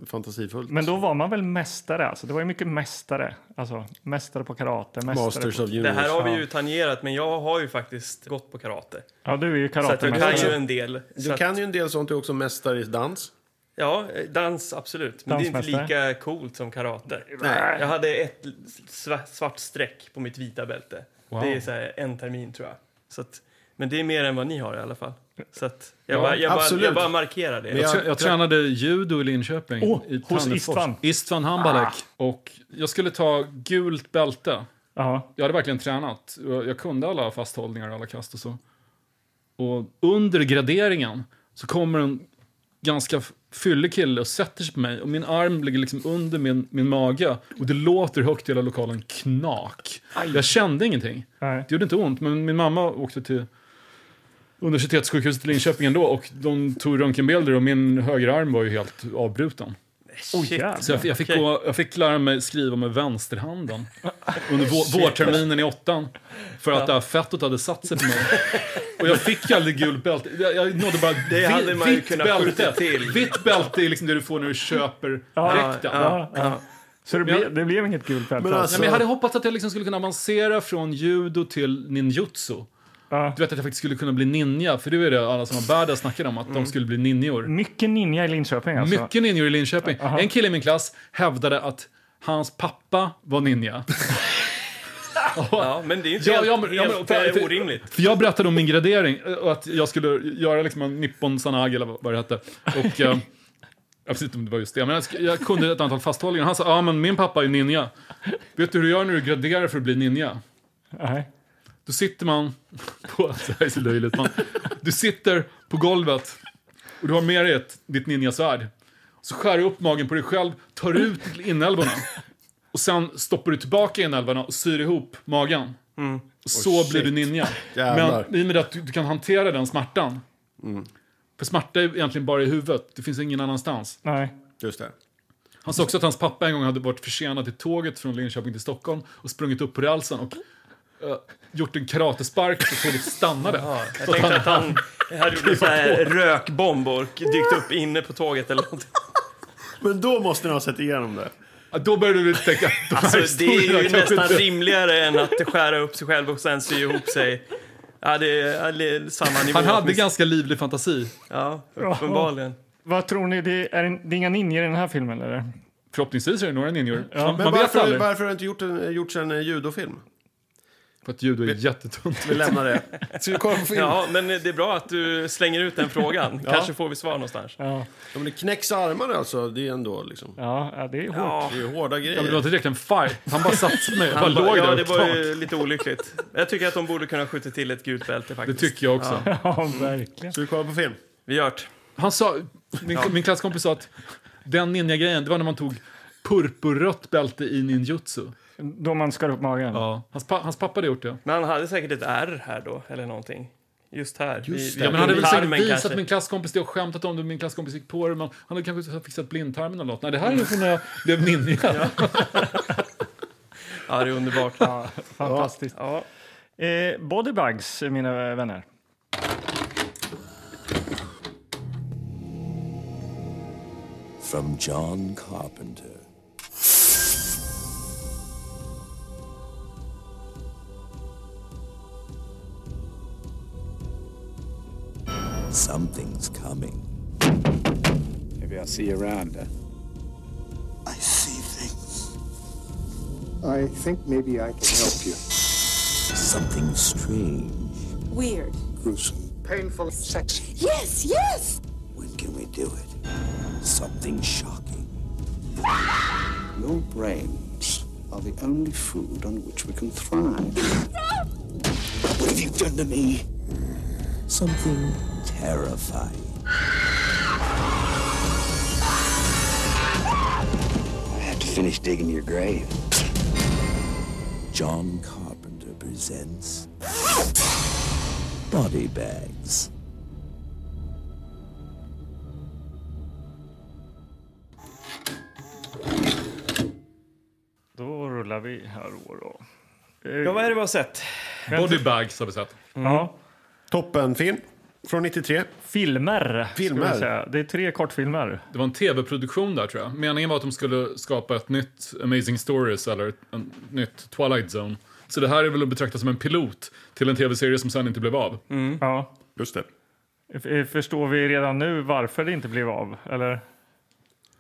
fantasifullt. Men då var man väl mästare? Alltså. Det var ju mycket mästare. Alltså, mästare på karate, mästare Masters på... of Det Universe. här har vi ju tangerat, men jag har ju faktiskt gått på karate. Ja, du är ju Så att jag kan ju karatemästare. en del. Så Du att, kan ju en del sånt, du är också mästare i dans. Ja, dans absolut. Men det är inte lika coolt som karate. Nej. Jag hade ett sva- svart streck på mitt vita bälte. Wow. Det är så här en termin tror jag. Så att, men det är mer än vad ni har i alla fall. Så att jag, Ja, bara, jag, bara, jag bara markerar det. Jag, jag- jag tränade judo i Linköping. Åh, i hos. Istvan. Istvan Hambalek. Och jag skulle ta gult bälte. Ja. Jag hade verkligen tränat. Jag kunde alla fasthållningar och alla kast och så. Och under graderingen så kommer en ganska fyllig kille och sätter sig på mig och min arm ligger liksom under min, min mage och det låter högt i hela lokalen knak. Jag kände ingenting. Nej. Det gjorde inte ont, men min mamma åkte till universitetssjukhuset i Linköping ändå och de tog röntgenbilder och min högerarm var ju helt avbruten. Oh. Så jag, jag, fick gå, jag fick lära mig skriva med vänsterhanden under vå, vårterminen i åttan. För att det här fettot hade satt sig på mig. Och jag fick aldrig gult bälte. Jag, jag nådde bara Det vi- hade man vitt kunnat bälte. till. Vitt bälte är liksom det du får när du köper dräkten. ja, ja. Så det, blev, det blev inget gult bälte? Men alltså. men jag hade hoppats att jag liksom skulle kunna avancera från judo till ninjutsu. Ja. Du vet att jag faktiskt skulle kunna bli ninja, för det är det alla som har badass snackar om, att de skulle bli ninjor. Mycket ninja i Linköping alltså. Mycket ninjor i Linköping. En kille i min klass hävdade att hans pappa var ninja. Ja, men det är inte Ja, helt, ja, men- ja, men- helt för- eh, för- orimligt. För jag berättade om min gradering eh, och att jag skulle göra liksom en nippon sanagi eller vad det hette. Och, eh, jag vet inte om det var just det, men jag, jag kunde ett antal fasthållningar. Han sa, ja men min pappa är ninja. Vet du hur du gör när du graderar för att bli ninja? Nej. Då sitter man på, det här är så löjligt, man, du sitter på golvet och du har med dig ett, ditt ninjasvärd. Så skär du upp magen på dig själv, tar ut inälvorna och sen stoppar du tillbaka inälvorna och syr ihop magen. Och så Oh, blir du ninja. Jävlar. Men i och med att du, du kan hantera den smärtan. För smärta är egentligen bara i huvudet, det finns ingen annanstans. Nej. Just det. Han sa också att hans pappa en gång hade varit försenad till tåget från Linköping till Stockholm och sprungit upp på rälsen och gjort en karatespark och tåget stannade. Ja, jag tänkte att han hade gjort en här rökbomb och dykt upp inne på tåget eller någonting. Men då måste ni ha sett igenom det. Ja, Då började du tänka, de Alltså, det är ju nästan inte- rimligare än att skära upp sig själv och sen sy ihop sig. Ja, det är, ja, det är samma nivå. Han hade ganska livlig fantasi. Ja, uppenbarligen. Vad tror ni? Det är, det är inga ninjor i den här filmen eller? Förhoppningsvis är det några ninjor. Man, Men man vet varför, varför har det inte gjort en, gjorts en judofilm? För att judo är jättetunt. Vi lämnar det. Ska vi kolla på film? Ja. Ja, men det är bra att du slänger ut den frågan. Kanske får vi svar någonstans. Ja, men det knäcks armar alltså, det är ändå liksom. ja, ja det är hårt. Ja, Det är ju hårda Ja, men det var grejer. inte direkt en fight. Han bara satte sig med. Bara han bara- låg ja där det och var ju lite olyckligt. Jag tycker att de borde kunna skjuta till ett gult bälte Det faktiskt. tycker jag också. Ja, verkligen. Ska vi kolla på film? Vi gör det. Han sa, min, min klasskompis sa att den ninja-grejen, det var när man tog purpurrött bälte i ninjutsu. Då man skar upp magen. Ja. Hans, pa, hans pappa hade gjort det. Men han hade säkert ett R här då, eller någonting. Just här. Just Ja, men han hade väl säkert visat kanske. min klasskompis det och skämtat om det. Min klasskompis gick på det. Men han hade kanske fixat blindtarmen eller något. Nej, det här är ju från när jag blev ninja. Ja, det är underbart. Ja, fantastiskt. Ja. Eh, bodybugs, mina vänner. From John Carpenter. Something's coming. Maybe I'll see you around. Huh? I see things. I think maybe I can help you. Something strange. Weird. Gruesome. Painful. Sexy. Yes, yes! When can we do it? Something shocking. Your brains are the only food on which we can thrive. What have you done to me? Something terrifying. I have to finish digging your grave. John Carpenter presents Body Bags. Då rullar vi här då. Ja, vad är det vi har sett? Body bags har vi sett. Ja, mm. Toppenfilm från 93. filmer. ska Filmer. vi säga. Det är tre kortfilmer. Det var en tv-produktion där tror jag. Meningen var att de skulle skapa ett nytt Amazing Stories eller ett nytt Twilight Zone. Så det här är väl att betrakta som en pilot till en tv-serie som sen inte blev av. Ja. Just det. F- Förstår vi redan nu varför det inte blev av? Eller?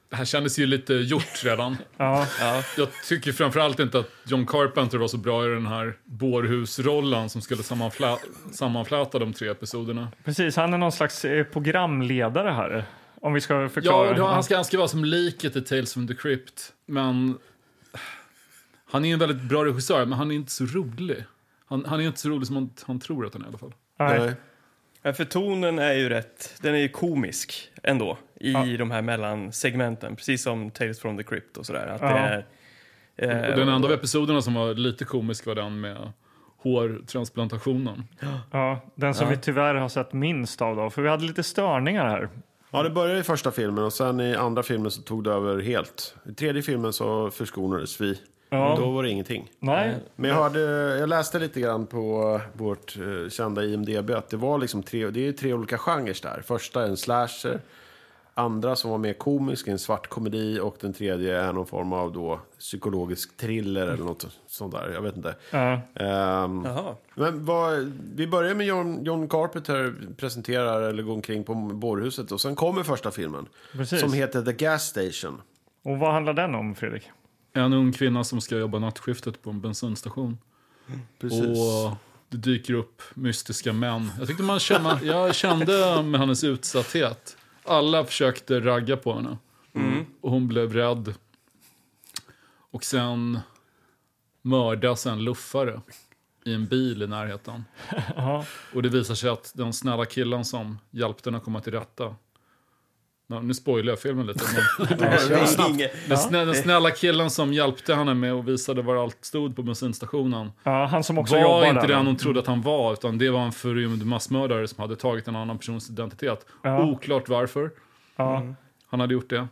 Det här kändes ju lite gjort redan. Ja, Jag tycker framförallt inte att John Carpenter var så bra i den här bårhusrollen som skulle sammanflä sammanfläta de tre episoderna. precis. Han är någon slags eh, programledare här. Om vi ska förklara. Ja, han ska, han ska vara som liket i Tales from the Crypt. Men han är en väldigt bra regissör, men han är inte så rolig. Han, han är inte så rolig som han, han tror att han är i alla fall. Nej. Nej. Ja, för tonen är ju rätt, den är ju komisk ändå i Ja. de här mellansegmenten, precis som Tales from the Crypt och sådär. Att Ja. det är, eh, Och den enda av episoderna som var lite komisk var den med hårtransplantationen. Ja, den som vi tyvärr har sett minst av då. För vi hade lite störningar här. Ja, det började i första filmen och sen i andra filmen så tog det över helt. I tredje filmen så förskonades vi. Ja. Då var det ingenting. Nej, Men jag, hörde, jag läste lite grann på vårt eh, kända IMDB att det var liksom tre, det är tre olika genrer där. Första är en slasher, andra som var mer komisk, en svart komedi och den tredje är någon form av då psykologisk thriller eller något sånt där. Jag vet inte. Ehm, Jaha. men vad, vi börjar med John, John Carpenter presenterar eller går omkring på bårhuset och sen kommer första filmen. Precis. Som heter The Gas Station. Och vad handlar den om, Fredrik? En ung kvinna som ska jobba nattskiftet på en bensinstation. Precis. Och det dyker upp mystiska män. Jag tyckte man kände, jag kände med hennes utsatthet. Alla försökte ragga på henne. Och hon blev rädd. Och sen mördas en luffare i en bil i närheten. Och det visar sig att den snälla killen som hjälpte henne att komma till rätta. Ja, nu spoilar jag filmen lite. Men den, snä, den snälla killen som hjälpte henne med och visade var allt stod på bensinstationen. ja, han som också var inte där. den hon trodde att han var, utan det var en förrymd massmördare som hade tagit en annan persons identitet. Ja. Oklart varför Ja. han hade gjort det.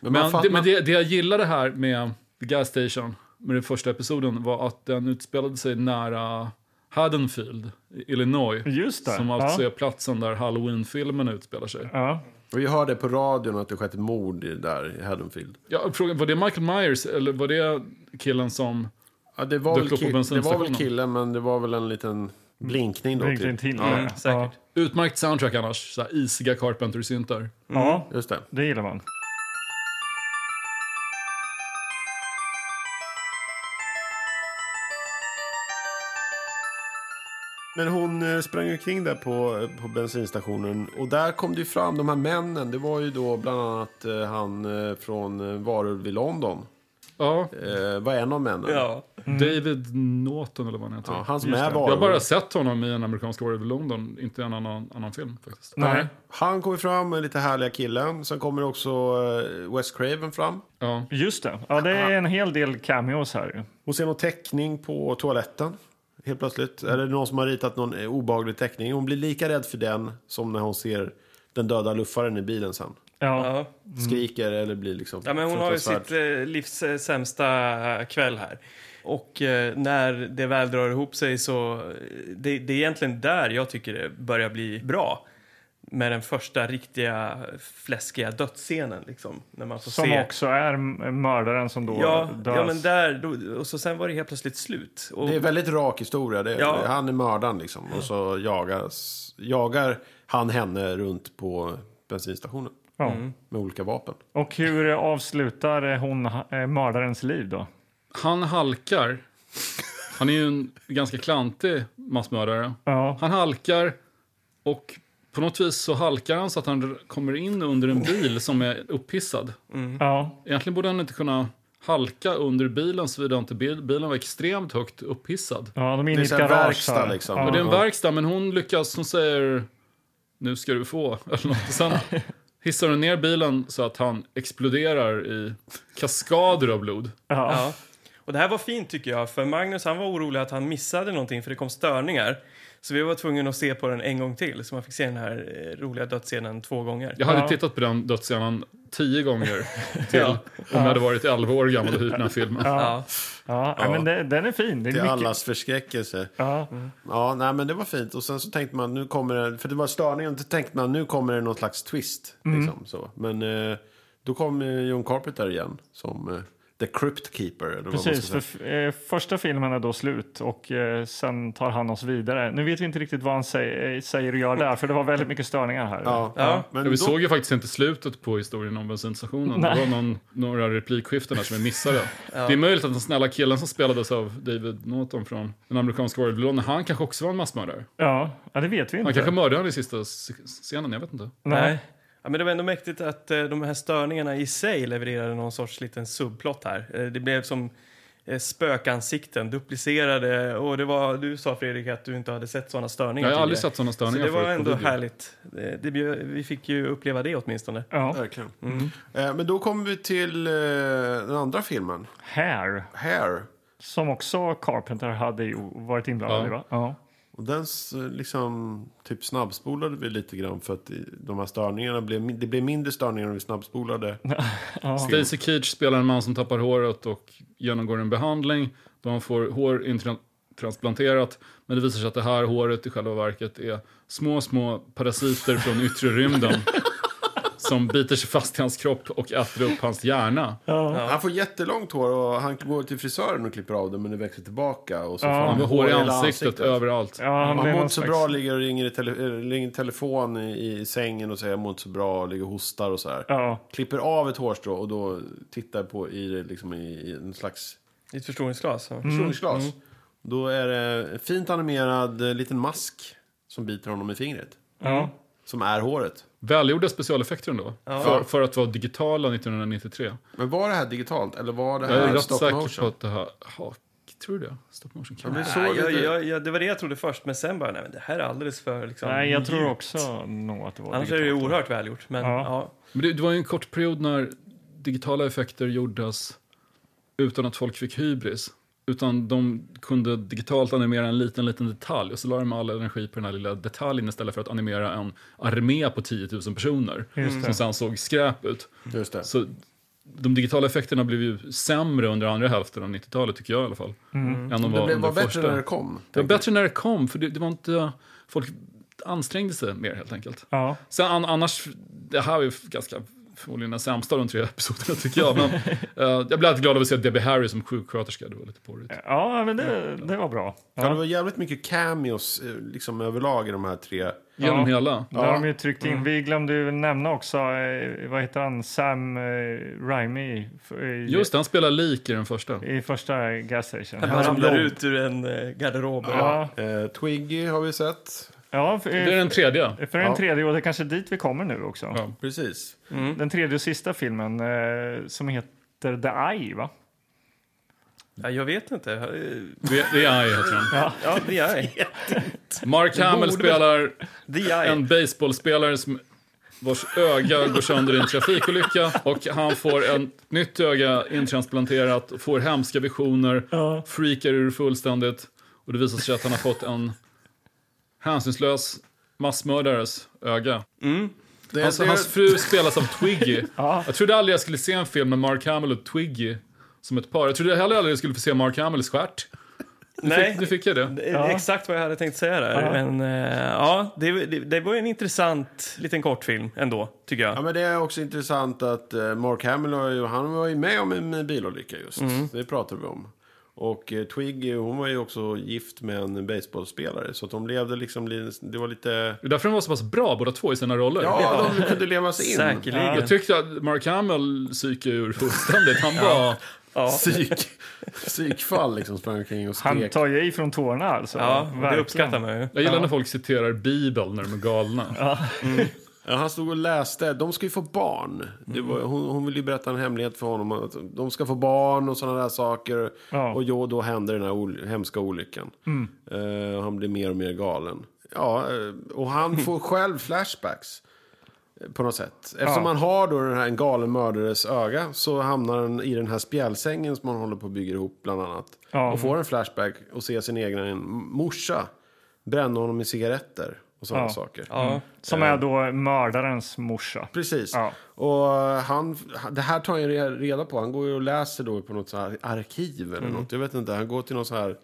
Men Men, det, men det, det jag gillade här med The Gas Station, med den första episoden, var att den utspelade sig nära Haddonfield, i Illinois. Just det. Som alltså ja. är platsen där Halloween-filmen utspelar sig. Ja. Och vi hörde på radion att det skett ett mord där i Haddonfield. Ja, frågan, var det Michael Myers eller var det killen som... Ja, det, var Dök väl upp på det var väl killen, men det var väl en liten blinkning då. Verkligen Till. till. Ja, Ja, säkert. Utmärkt soundtrack annars, så här isiga Carpenter-syntar. Ja, Just det. det gillar man. Men hon eh, sprang omkring där på, på bensinstationen. Och där kom det ju fram, de här männen. Det var ju då bland annat eh, han eh, från Varulv i London. Ja, Eh, var en av männen. Ja. David Norton eller vad han heter. Ja, han som Just är. Jag har Varulv. bara sett honom i en amerikansk Warrior i London, inte i en annan, annan film faktiskt. Nej. Han kommer fram med lite härliga killen. Sen kommer också Wes Craven fram. Ja. Just det. Ja, det är en hel del cameos här. Hon ser någon teckning på toaletten. Helt plötsligt. Är det någon som har ritat någon eh, obehaglig teckning? Hon blir lika rädd för den som när hon ser den döda luffaren i bilen sen. Ja. Ja. Skriker eller blir liksom ja, men hon har ju sitt eh, livs eh, sämsta kväll här. Och eh, när det väl drar ihop sig så... eh, Det, det är egentligen där jag tycker det börjar bli bra. Med den första riktiga fläskiga dödsscenen liksom. När man får Som se... också är mördaren som då Ja, dös. ja, men där... Då, och så sen var det helt plötsligt slut. Och, Det är väldigt rak historia. Det Ja. Han är mördaren liksom. Och så jagas, jagar han henne runt på bensinstationen. Ja. Med olika vapen. Och hur avslutar hon eh, mördarens liv då? Han halkar. Han är ju en ganska klantig massmördare. Ja. Han halkar och på något vis så halkar han så att han kommer in under en bil som är upphissad. Ja, Egentligen borde han inte kunna halka under bilen såvida inte bil, bilen var extremt högt upphissad. ja de är Det inne är i ett garage. verkstad, här. liksom. Ja. Det är en verkstad, men hon lyckas, hon säger nu ska du få, eller något. Sen hissar hon ner bilen så att han exploderar i kaskader av blod. Ja. Ja. Och det här var fint tycker jag, för Magnus han var orolig att han missade någonting för det kom störningar. Så vi var tvungna att se på den en gång till, så man fick se den här eh, roliga dödsscenen två gånger. Jag hade Ja. tittat på den dödsscenen tio gånger till om jag hade varit 11 år gammal och hyrt den här filmen. Ja. Ja, nej, men det, den är fin. Det är Till mycket... allas förskräckelse. Ja. Ja, nej men det var fint. Och sen så tänkte man, nu kommer det, för det var störningen, då tänkte man nu kommer det någon slags twist. Mm. Liksom, så. Men eh, då kom eh, John Carpenter igen som The Crypt Keeper. Precis, för eh, första filmen är då slut och eh, sen tar han oss vidare. Nu vet vi inte riktigt vad han säger, eh, säger och gör där, för det var väldigt mycket störningar här. Ja, Ja. Men Ja, vi då, såg ju faktiskt inte slutet på historien om bensinstationen. Nej. Det var någon, några replikskiften där som vi missade. Det är möjligt att den snälla killen som spelades av David Norton från den amerikanska Warrior han kanske också var en massmördare. Ja, ja, det vet vi inte. Han kanske mördade honom i sista scenen, jag vet inte. Nej. Ja, men det var ändå mäktigt att eh, de här störningarna i sig levererade någon sorts liten subplott här. Eh, det blev som eh, spökansikten, duplicerade. Och det var, du sa Fredrik att du inte hade sett sådana störningar Jag har aldrig tidigare. sett sådana Så störningar det var förut på ändå video. härligt. Det, det, bjöd- vi fick ju uppleva det åtminstone. Ja. Verkligen. Eh, men då kommer vi till eh, den andra filmen, Hair, Hair. som också Carpenter hade ju varit inblandad Ja. i, va? Ja. Och den liksom typ snabbspolade vi lite grann för att de här störningarna blev, det blev mindre störningar när vi snabbspolade. Stacy Keach spelar en man som tappar håret och genomgår en behandling. Då han får hår intransplanterat. Men det visar sig att det här håret i själva verket är små, små parasiter från yttre rymden. som biter sig fast i hans kropp och äter upp hans hjärna. Han får jättelångt hår och han går till frisören och klipper av det men det växer tillbaka. Och så får Han han har hår i hela ansiktet, överallt. Ja, han mår inte så bra, ligger och ringer i, tele, ringer i telefon i, i sängen och säger jag mår inte så bra, ligger och hostar och så här. Ja, Klipper av ett hårstrå och då tittar på i det liksom i, i en slags I ett förstoringsglas. Ja. förstoringsglas. Då är det fint animerad eh, liten mask som biter honom i fingret. ja. Som är håret. Välgjorda specialeffekter ändå. För, för att vara digitala 1993. Men var det här digitalt eller var det Jag är här rätt stop säker motion? på att det här... Ja, tror du det? Stop motion kan Ja, så Nej, jag, jag, jag, det var det jag trodde först, men sen bara, nej men det här är alldeles för liksom, Nej, jag tror också nog att det var Annars är det ju digitalt. oerhört välgjort. Men Ja. ja. Men det, det var ju en kort period när digitala effekter gjordes utan att folk fick hybris. Utan de kunde digitalt animera en liten, liten detalj och så la de all energi på den här lilla detaljen istället för att animera en armé på 10 000 personer. Just det. Som sen såg skräp ut. Just det. Så de digitala effekterna blev ju sämre under andra hälften av 90-talet tycker jag i alla fall. Än de Det var blev, under var bättre första. när det kom. Det var bättre när det kom, för det, det var inte... Folk ansträngde sig mer helt enkelt. Ja. Sen an, annars, det här är ju ganska förmodligen den sämsta av de tre episoderna tycker jag. Men, eh, jag blev alltid glad av att se Debbie Harry som sjuksköterska, det var lite porrigt. ja, men det, det var bra. Ja. det Ja. var jävligt mycket cameos eh, liksom överlag i de här tre. Genom Ja. hela. Där har de ju tryckt in. Vi glömde ju nämna också, eh, vad heter han, Sam eh, Raimi Just det, han spelar lik i den första. i första Gas Station. Han ramlar ut ur en garderob. Ja, Eh, Twiggy har vi sett. Ja för, Det är den tredje. för en Ja. tredje, och det är kanske dit vi kommer nu också. Ja. Precis. Den tredje och sista filmen eh, som heter The Eye, va? Ja, jag vet inte. Eh, är I heter den. Ja, The Eye. Mark Hamill spelar The Eye. en baseballspelare som vars öga går sönder i en trafikolycka och han får en nytt öga intransplanterat och får hemska visioner, freakar ur fullständigt och det visar sig att han har fått en hänsynslös massmördares öga. Det, Hans, det, hans fru spelas av Twiggy. Jag trodde aldrig jag skulle se en film med Mark Hamill och Twiggy som ett par. Jag trodde heller aldrig jag skulle få se Mark Hamills stjärt. Nu Nej. fick, nu fick jag det. Är Exakt vad jag hade tänkt säga där. Ja. Men eh, ja, det, det, det var en intressant liten kortfilm ändå, tycker jag. Ja, men det är också intressant att eh, Mark Hamill han var ju med om en, bilolycka just. Det pratade vi om. Och eh, Twiggy, hon var ju också gift med en baseballspelare. Så att de levde liksom, li- det var lite... Det är därför de var så pass bra båda två i sina roller. Ja, de kunde leva sig in. Säkerligen. Jag tyckte att Mark Hamill psykade ur fullständigt. Han var Ja, psyk, psykfall liksom sprang omkring och Han skrek. tar ju ifrån tårna alltså. ja det Verkligen. uppskattar man ju. Jag gillar när folk citerar Bibeln när de är galna. Ja, han stod och läste. De ska ju få barn. Mm. var, hon, hon vill ju berätta en hemlighet för honom. Att de ska få barn och sådana där saker. Ja. Mm. Och jo, då händer den här ol- hemska olyckan. Eh, och han blir mer och mer galen. Ja, eh, och han får själv flashbacks. eh, På något sätt. Eftersom Ja. man har då den här, en galen mördares öga så hamnar han i den här spjälsängen som man håller på att bygga ihop bland annat. Ja. Och får en flashback och ser sin egen morsa bränna honom i cigaretter och sådana Ja. saker. Ja, Som är då mördarens morsa. Precis. Ja. Och han, det här tar han ju reda på. Han går ju och läser då på något så här arkiv eller något. Jag vet inte. Han går till något så här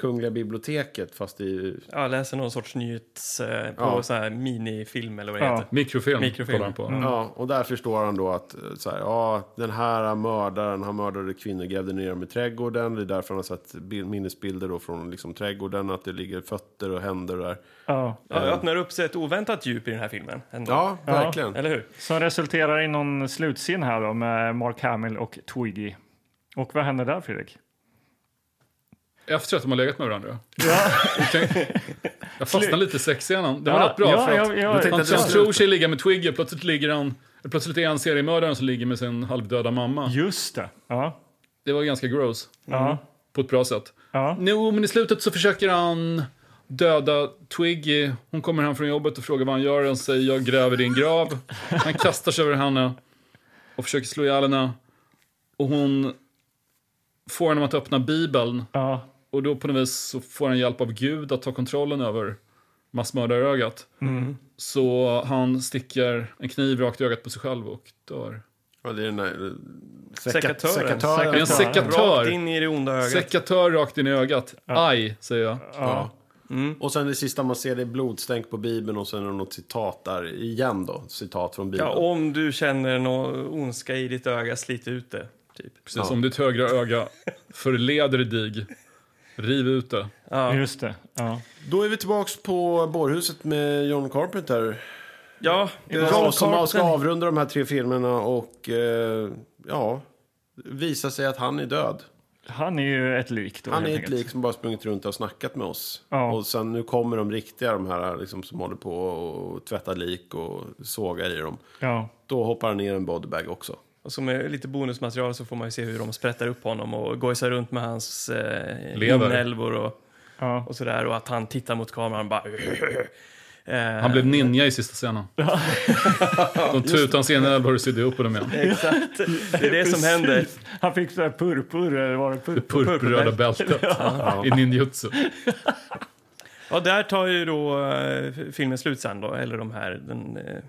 Kungliga biblioteket fast i... jag läser någon sorts nyhets... Eh, på Ja. så här minifilm eller vad det Ja. heter. Mikrofilm, Mikrofilm. kollar han på. Ja, och där förstår han då att eh, så här, ja, den här mördaren, han mördade kvinnor, grävde ner dem i trädgården. Det är därför han har sett bild, minnesbilder då från liksom, trädgården, att det ligger fötter och händer där. Ja. Ja, det öppnar upp sig ett oväntat djup i den här filmen. Ändå. Ja, verkligen. Eller hur? Som resulterar i någon slutscen här då med Mark Hamill och Twiggy. Och vad händer där Fredrik? Efter att de har legat med varandra. Jag tänkte- Jag fastnade lite i sexscenen. Det var Ja, rätt bra. ja, för att ja, ja, han han tror sig ligga med Twiggy, plötsligt ligger han... Plötsligt är han seriemördaren som ligger med sin halvdöda mamma. Just det. Ja. Det var ganska gross. Ja. På ett bra sätt. Ja. Jo, men i slutet så försöker han döda Twiggy. Hon kommer hem från jobbet och frågar vad han gör. Han säger jag gräver din grav. Han kastar sig över henne och försöker slå ihjäl henne. Och hon får honom att öppna Bibeln. Ja. Och då på något vis så får han hjälp av Gud att ta kontrollen över massmördarögat. Så han sticker en kniv rakt i ögat på sig själv och dör. Ja, det är den där... eh, Seka, Sekatören. sekatören. En sekatör. Rakt in i det onda ögat. Sekatör rakt in i ögat. Aj, säger jag. Ja. Och sen det sista man ser det är blodstänk på Bibeln och sen är det något citat där igen då. Citat från Bibeln. Ja, om du känner någon ondska i ditt öga, slit ut det. Typ. Precis, om ditt högra öga förleder dig, riv ut det. Ja. Just det. Ja. Då är vi tillbaks på bårhuset med John Carpenter. Ja, John John som ska avrunda de här tre filmerna och eh, ja, visa sig att han är död. Han är ju ett lik då. Han är ett lik som bara sprungit runt och snackat med oss. Ja. Och sen nu kommer de riktiga, de här liksom, som håller på och tvättar lik och sågar i dem. Ja. Då hoppar han ner en bodybag också. Och som är lite bonusmaterial så får man ju se hur de sprättar upp honom och gojsar runt med hans eh, Lever. inälvor och, Ja. och sådär. Och att han tittar mot kameran och bara... Eh, Han blev ninja i sista scenen. De tutade hans inälvor och sydde upp honom igen. Exakt, det är det som händer. Han fick så här purpur, eller var det purpur? Purpurröda bältet i ninjutsu. Ja, där tar ju då eh, filmen slut sen då, eller de här den, eh,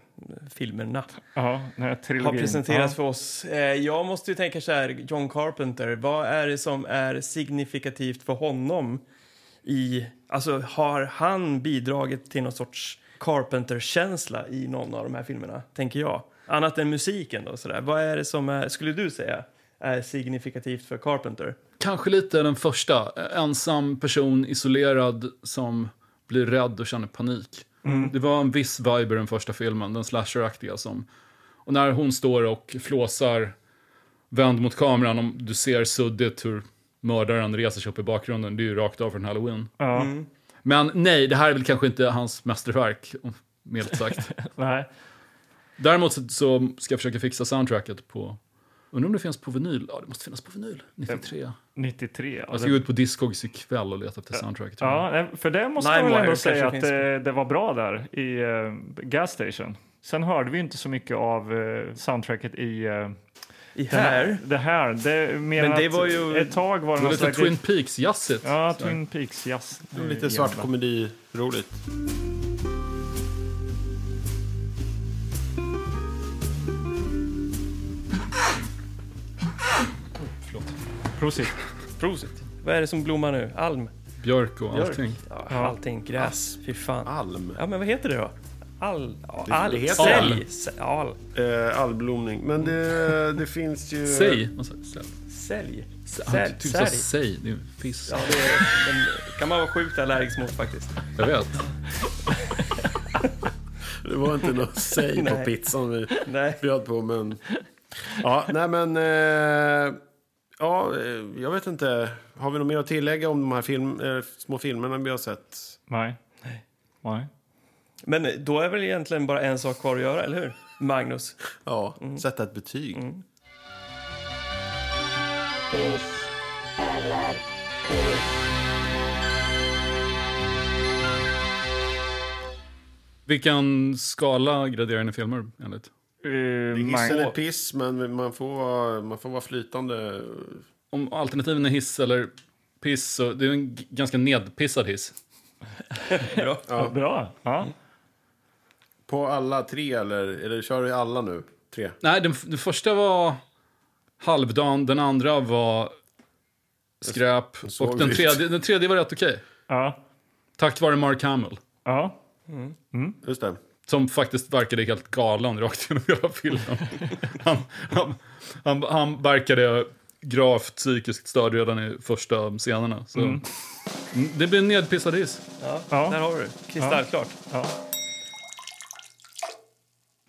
filmerna. Ja, den här trilogin. har presenterats ja. för oss. Eh, jag måste ju tänka så här, John Carpenter, vad är det som är signifikativt för honom i, alltså har han bidragit till någon sorts Carpenter-känsla i någon av de här filmerna, tänker jag? Annat än musiken då, sådär. Vad är det som är, skulle du säga, är signifikativt för Carpenter? Kanske lite den första. Ensam person, isolerad, som blir rädd och känner panik. Det var en viss vibe i den första filmen, den slasheraktiga som... Och när hon står och flåsar vänd mot kameran, om du ser suddigt hur mördaren reser sig upp i bakgrunden, det är ju rakt av från Halloween. Ja, Men nej, det här är väl kanske inte hans mästerverk, milt sagt. nej. Däremot så, så ska jag försöka fixa soundtracket på... Undrar om det finns på vinyl? Ja, det måste finnas på vinyl. 93. 93. Ja, Jag ska gå ut på Discogs ikväll och leta efter soundtracket. ja, för det måste man väl ändå säga att det, det var bra där i uh, Gas Station. Sen hörde vi inte så mycket av eh, soundtracket i eh, I det här. här? Det här. Det, Men det var ju- Ett tag var det Det lite. Twin Peaks-jazzigt. Ja. Twin Peaks jazz. Lite svart komedi-roligt. Prosit. Prosit. Vad är det som blommar nu? Alm? Björk och Björk? allting. Ja, allting. Gräs. Fy fan. Alm. Ja, men vad heter det då? All... All... det heter Sälj. alm. Sälj. Al... Eh, allblomning. Men det, det finns ju... Säg. Sälj. Sälj. typ sa Sälj. säg. Det är en fisk. Ja, det är, den kan man vara sjukt allergisk mot faktiskt. Jag vet. Det var inte något säg på Nej. pizzan vi Nej. bjöd på, men... Ja, nej men... Eh, Ja, eh, jag vet inte. Har vi något mer att tillägga om de här film, eh, små filmerna vi har sett? Nej. Nej. Men då är väl egentligen bara en sak kvar att göra, eller hur? Magnus. Ja, sätta ett betyg. Vilken skala graderar ni filmer enligt? Uh, Hiss eller piss, men man får vara, man får vara flytande. Om alternativen är hiss eller piss, så det är en ganska nedpissad hiss. Bra. ja. Bra. Ja. På alla tre, eller, eller kör du alla nu? Tre? Nej, den, den första var halvdan, den andra var skräp och den tredje, den tredje var rätt okej. Ja. Tack vare Mark Hamill. Ja. Just det. Som faktiskt verkade helt galen rakt genom hela filmen. Han, han, han, han verkade gravt psykiskt störd redan i första scenerna. Så. Mm, Det blir en nedpissad hiss. Ja, Ja. Där har vi det. Kristallklart. Ja.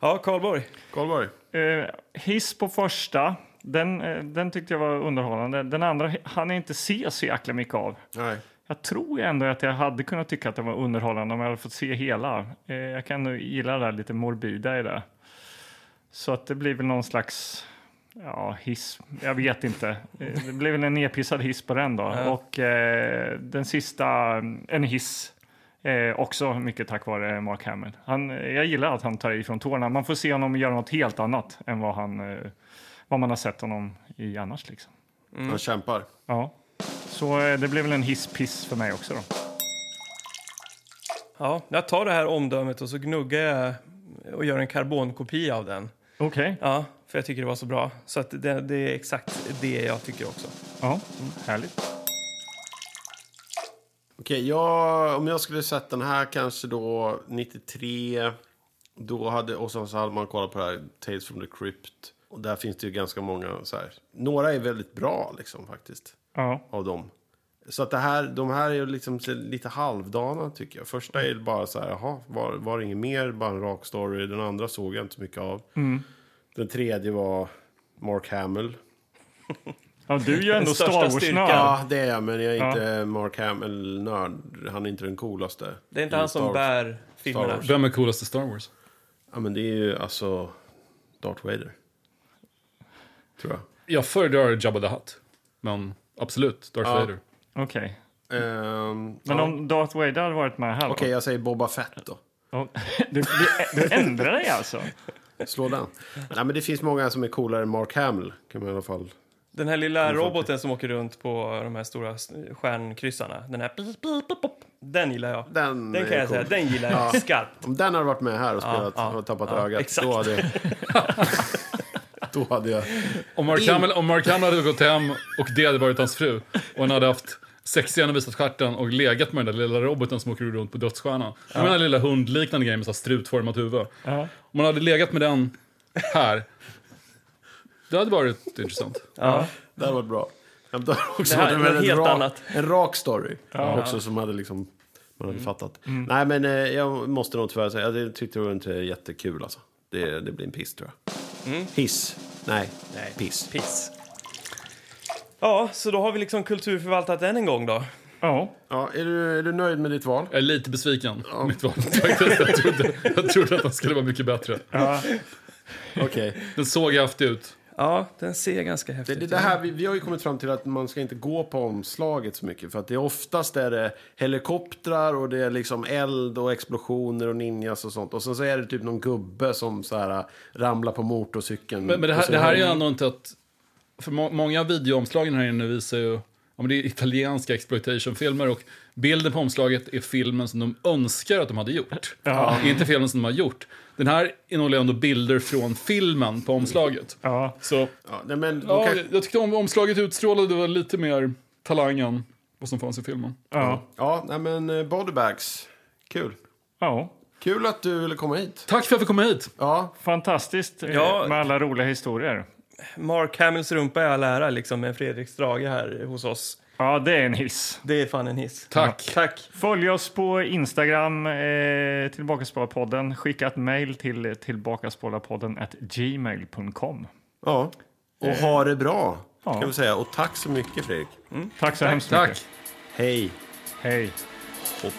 Ja, Karlborg. Karlborg? Eh, hiss på första. Den, eh, den tyckte jag var underhållande. Den andra hann jag inte se så jäkla mycket av. Nej. Jag tror ändå att jag hade kunnat tycka att det var underhållande om jag hade fått se hela. Eh, jag kan nog gilla det där lite morbida i det. Så att det blir väl någon slags ja, hiss. Jag vet inte. Eh, Det blir väl en nedpissad hiss på den då. Och eh, den sista, en hiss. Eh, också mycket tack vare Mark Hamill. Han, jag gillar att han tar ifrån tårna. Man får se honom göra något helt annat än vad, han, eh, vad man har sett honom i annars. Liksom. Han kämpar. Ja. Så eh, det blev väl en hisspiss för mig också. Då. Ja, jag tar det här omdömet och så gnuggar jag och gör en karbonkopia av den. Okej. Ja, för jag tycker det var så bra. Så att det, det är exakt det jag tycker också. Ja, härligt. Okej, jag, om jag skulle sett den här kanske då 93. Då hade, och så hade man kollat på det här Tales from the Crypt. Och där finns det ju ganska många så här. Några är väldigt bra liksom faktiskt. Ja, Av dem. Så att det här, de här är ju liksom lite halvdana tycker jag. Första är bara så här, jaha, var, var det inget mer? Bara en rak story. Den andra såg jag inte så mycket av. Den tredje var Mark Hamill. ja du är ju ändå Star. Wars-nörd. Ja, det är jag, men jag är Ja. inte Mark Hamill-nörd. Han är inte den coolaste. Det är inte han som bär filmerna. Vem är coolast i Star Wars? Ja, men det är ju alltså Darth Vader. Tror jag. Jag föredrar Jabba the Hutt. Men absolut, Darth Ja. Vader. Okej. Ehm, Men ja. om Darth Vader hade varit med här då? Okej, jag säger Boba Fett då. Ja, Du, du, du ändrar dig alltså? Slå den. Nej, men det finns många som är coolare än Mark Hamill. Kan man i alla fall. Den här lilla roboten som åker runt på de här stora stjärnkryssarna. Den här... pip, pip, pip, pip, Den gillar jag. Den, Den är kan jag cool. säga, den gillar jag skarpt. Om den hade varit med här och spelat ja, och tappat ja, ögat, exakt. då hade. då hade jag... Om Mark, Hamill, om Mark Hamill hade gått hem och det hade varit hans fru och han hade haft sexscenen och visat stjärten och legat med den där lilla roboten som åker runt på dödsstjärnan. Ja. Den där lilla hundliknande grejen med så här strutformat huvud. Ja. Om man hade legat med den här, det hade varit intressant. Ja. Det hade varit bra. Ja, hade också Det här varit är något en helt rak, annat. En rak story. Också som hade liksom... Man hade fattat. Nej, men eh, jag måste nog tyvärr säga, jag tyckte det var inte jättekul alltså. Det, det blir en piss tror jag. Hiss. Nej, Nej. piss. Piss. Ja, så då har vi liksom kulturförvaltat än en gång då. Ja. Ja, är, du, är du nöjd med ditt val? Jag är lite besviken på mitt val. faktiskt. jag, trodde, jag trodde att den skulle vara mycket bättre. ja. Okej. Den såg häftig ut. Ja, den ser ganska Det, häftig det, ut. det här, vi, vi har ju kommit fram till att man ska inte gå på omslaget så mycket. För att det är oftast är det helikoptrar och det är liksom eld och explosioner och ninjas och sånt. Och sen så är det typ någon gubbe som så här ramlar på motorcykeln. Men, men det, Och här, det här är ju ändå inte att... För må, många av videoomslagen här inne visar ju... Ja, men det är italienska exploitationfilmer och bilden på omslaget är filmen som de önskar att de hade gjort. Ja. Inte filmen som de har gjort. Den här innehåller ändå bilder från filmen på omslaget. ja. Så Ja, nej, men ja, kan, jag tyckte om omslaget utstrålade var lite mer talang än vad som fanns i filmen. ja. ja, nej, men eh, bodybags. Kul. ja. Kul att du ville komma hit. Tack för att jag fick komma hit. Ja, Fantastiskt eh, Ja. med alla roliga historier. Mark Hamills rumpa är all ära liksom med Fredrik Strage här hos oss. Ja, det är en hiss. Det är fan en hiss. Tack. Tack. Följ oss på Instagram, eh, Tillbakaspålarpodden. Skicka ett mejl till tillbakaspålarpodden at gmail.com. ja. Och ha det bra. Ja. Kan vi säga. Och tack så mycket Fredrik. Tack så hemskt Tack. mycket. Hej. Hej. Hopp.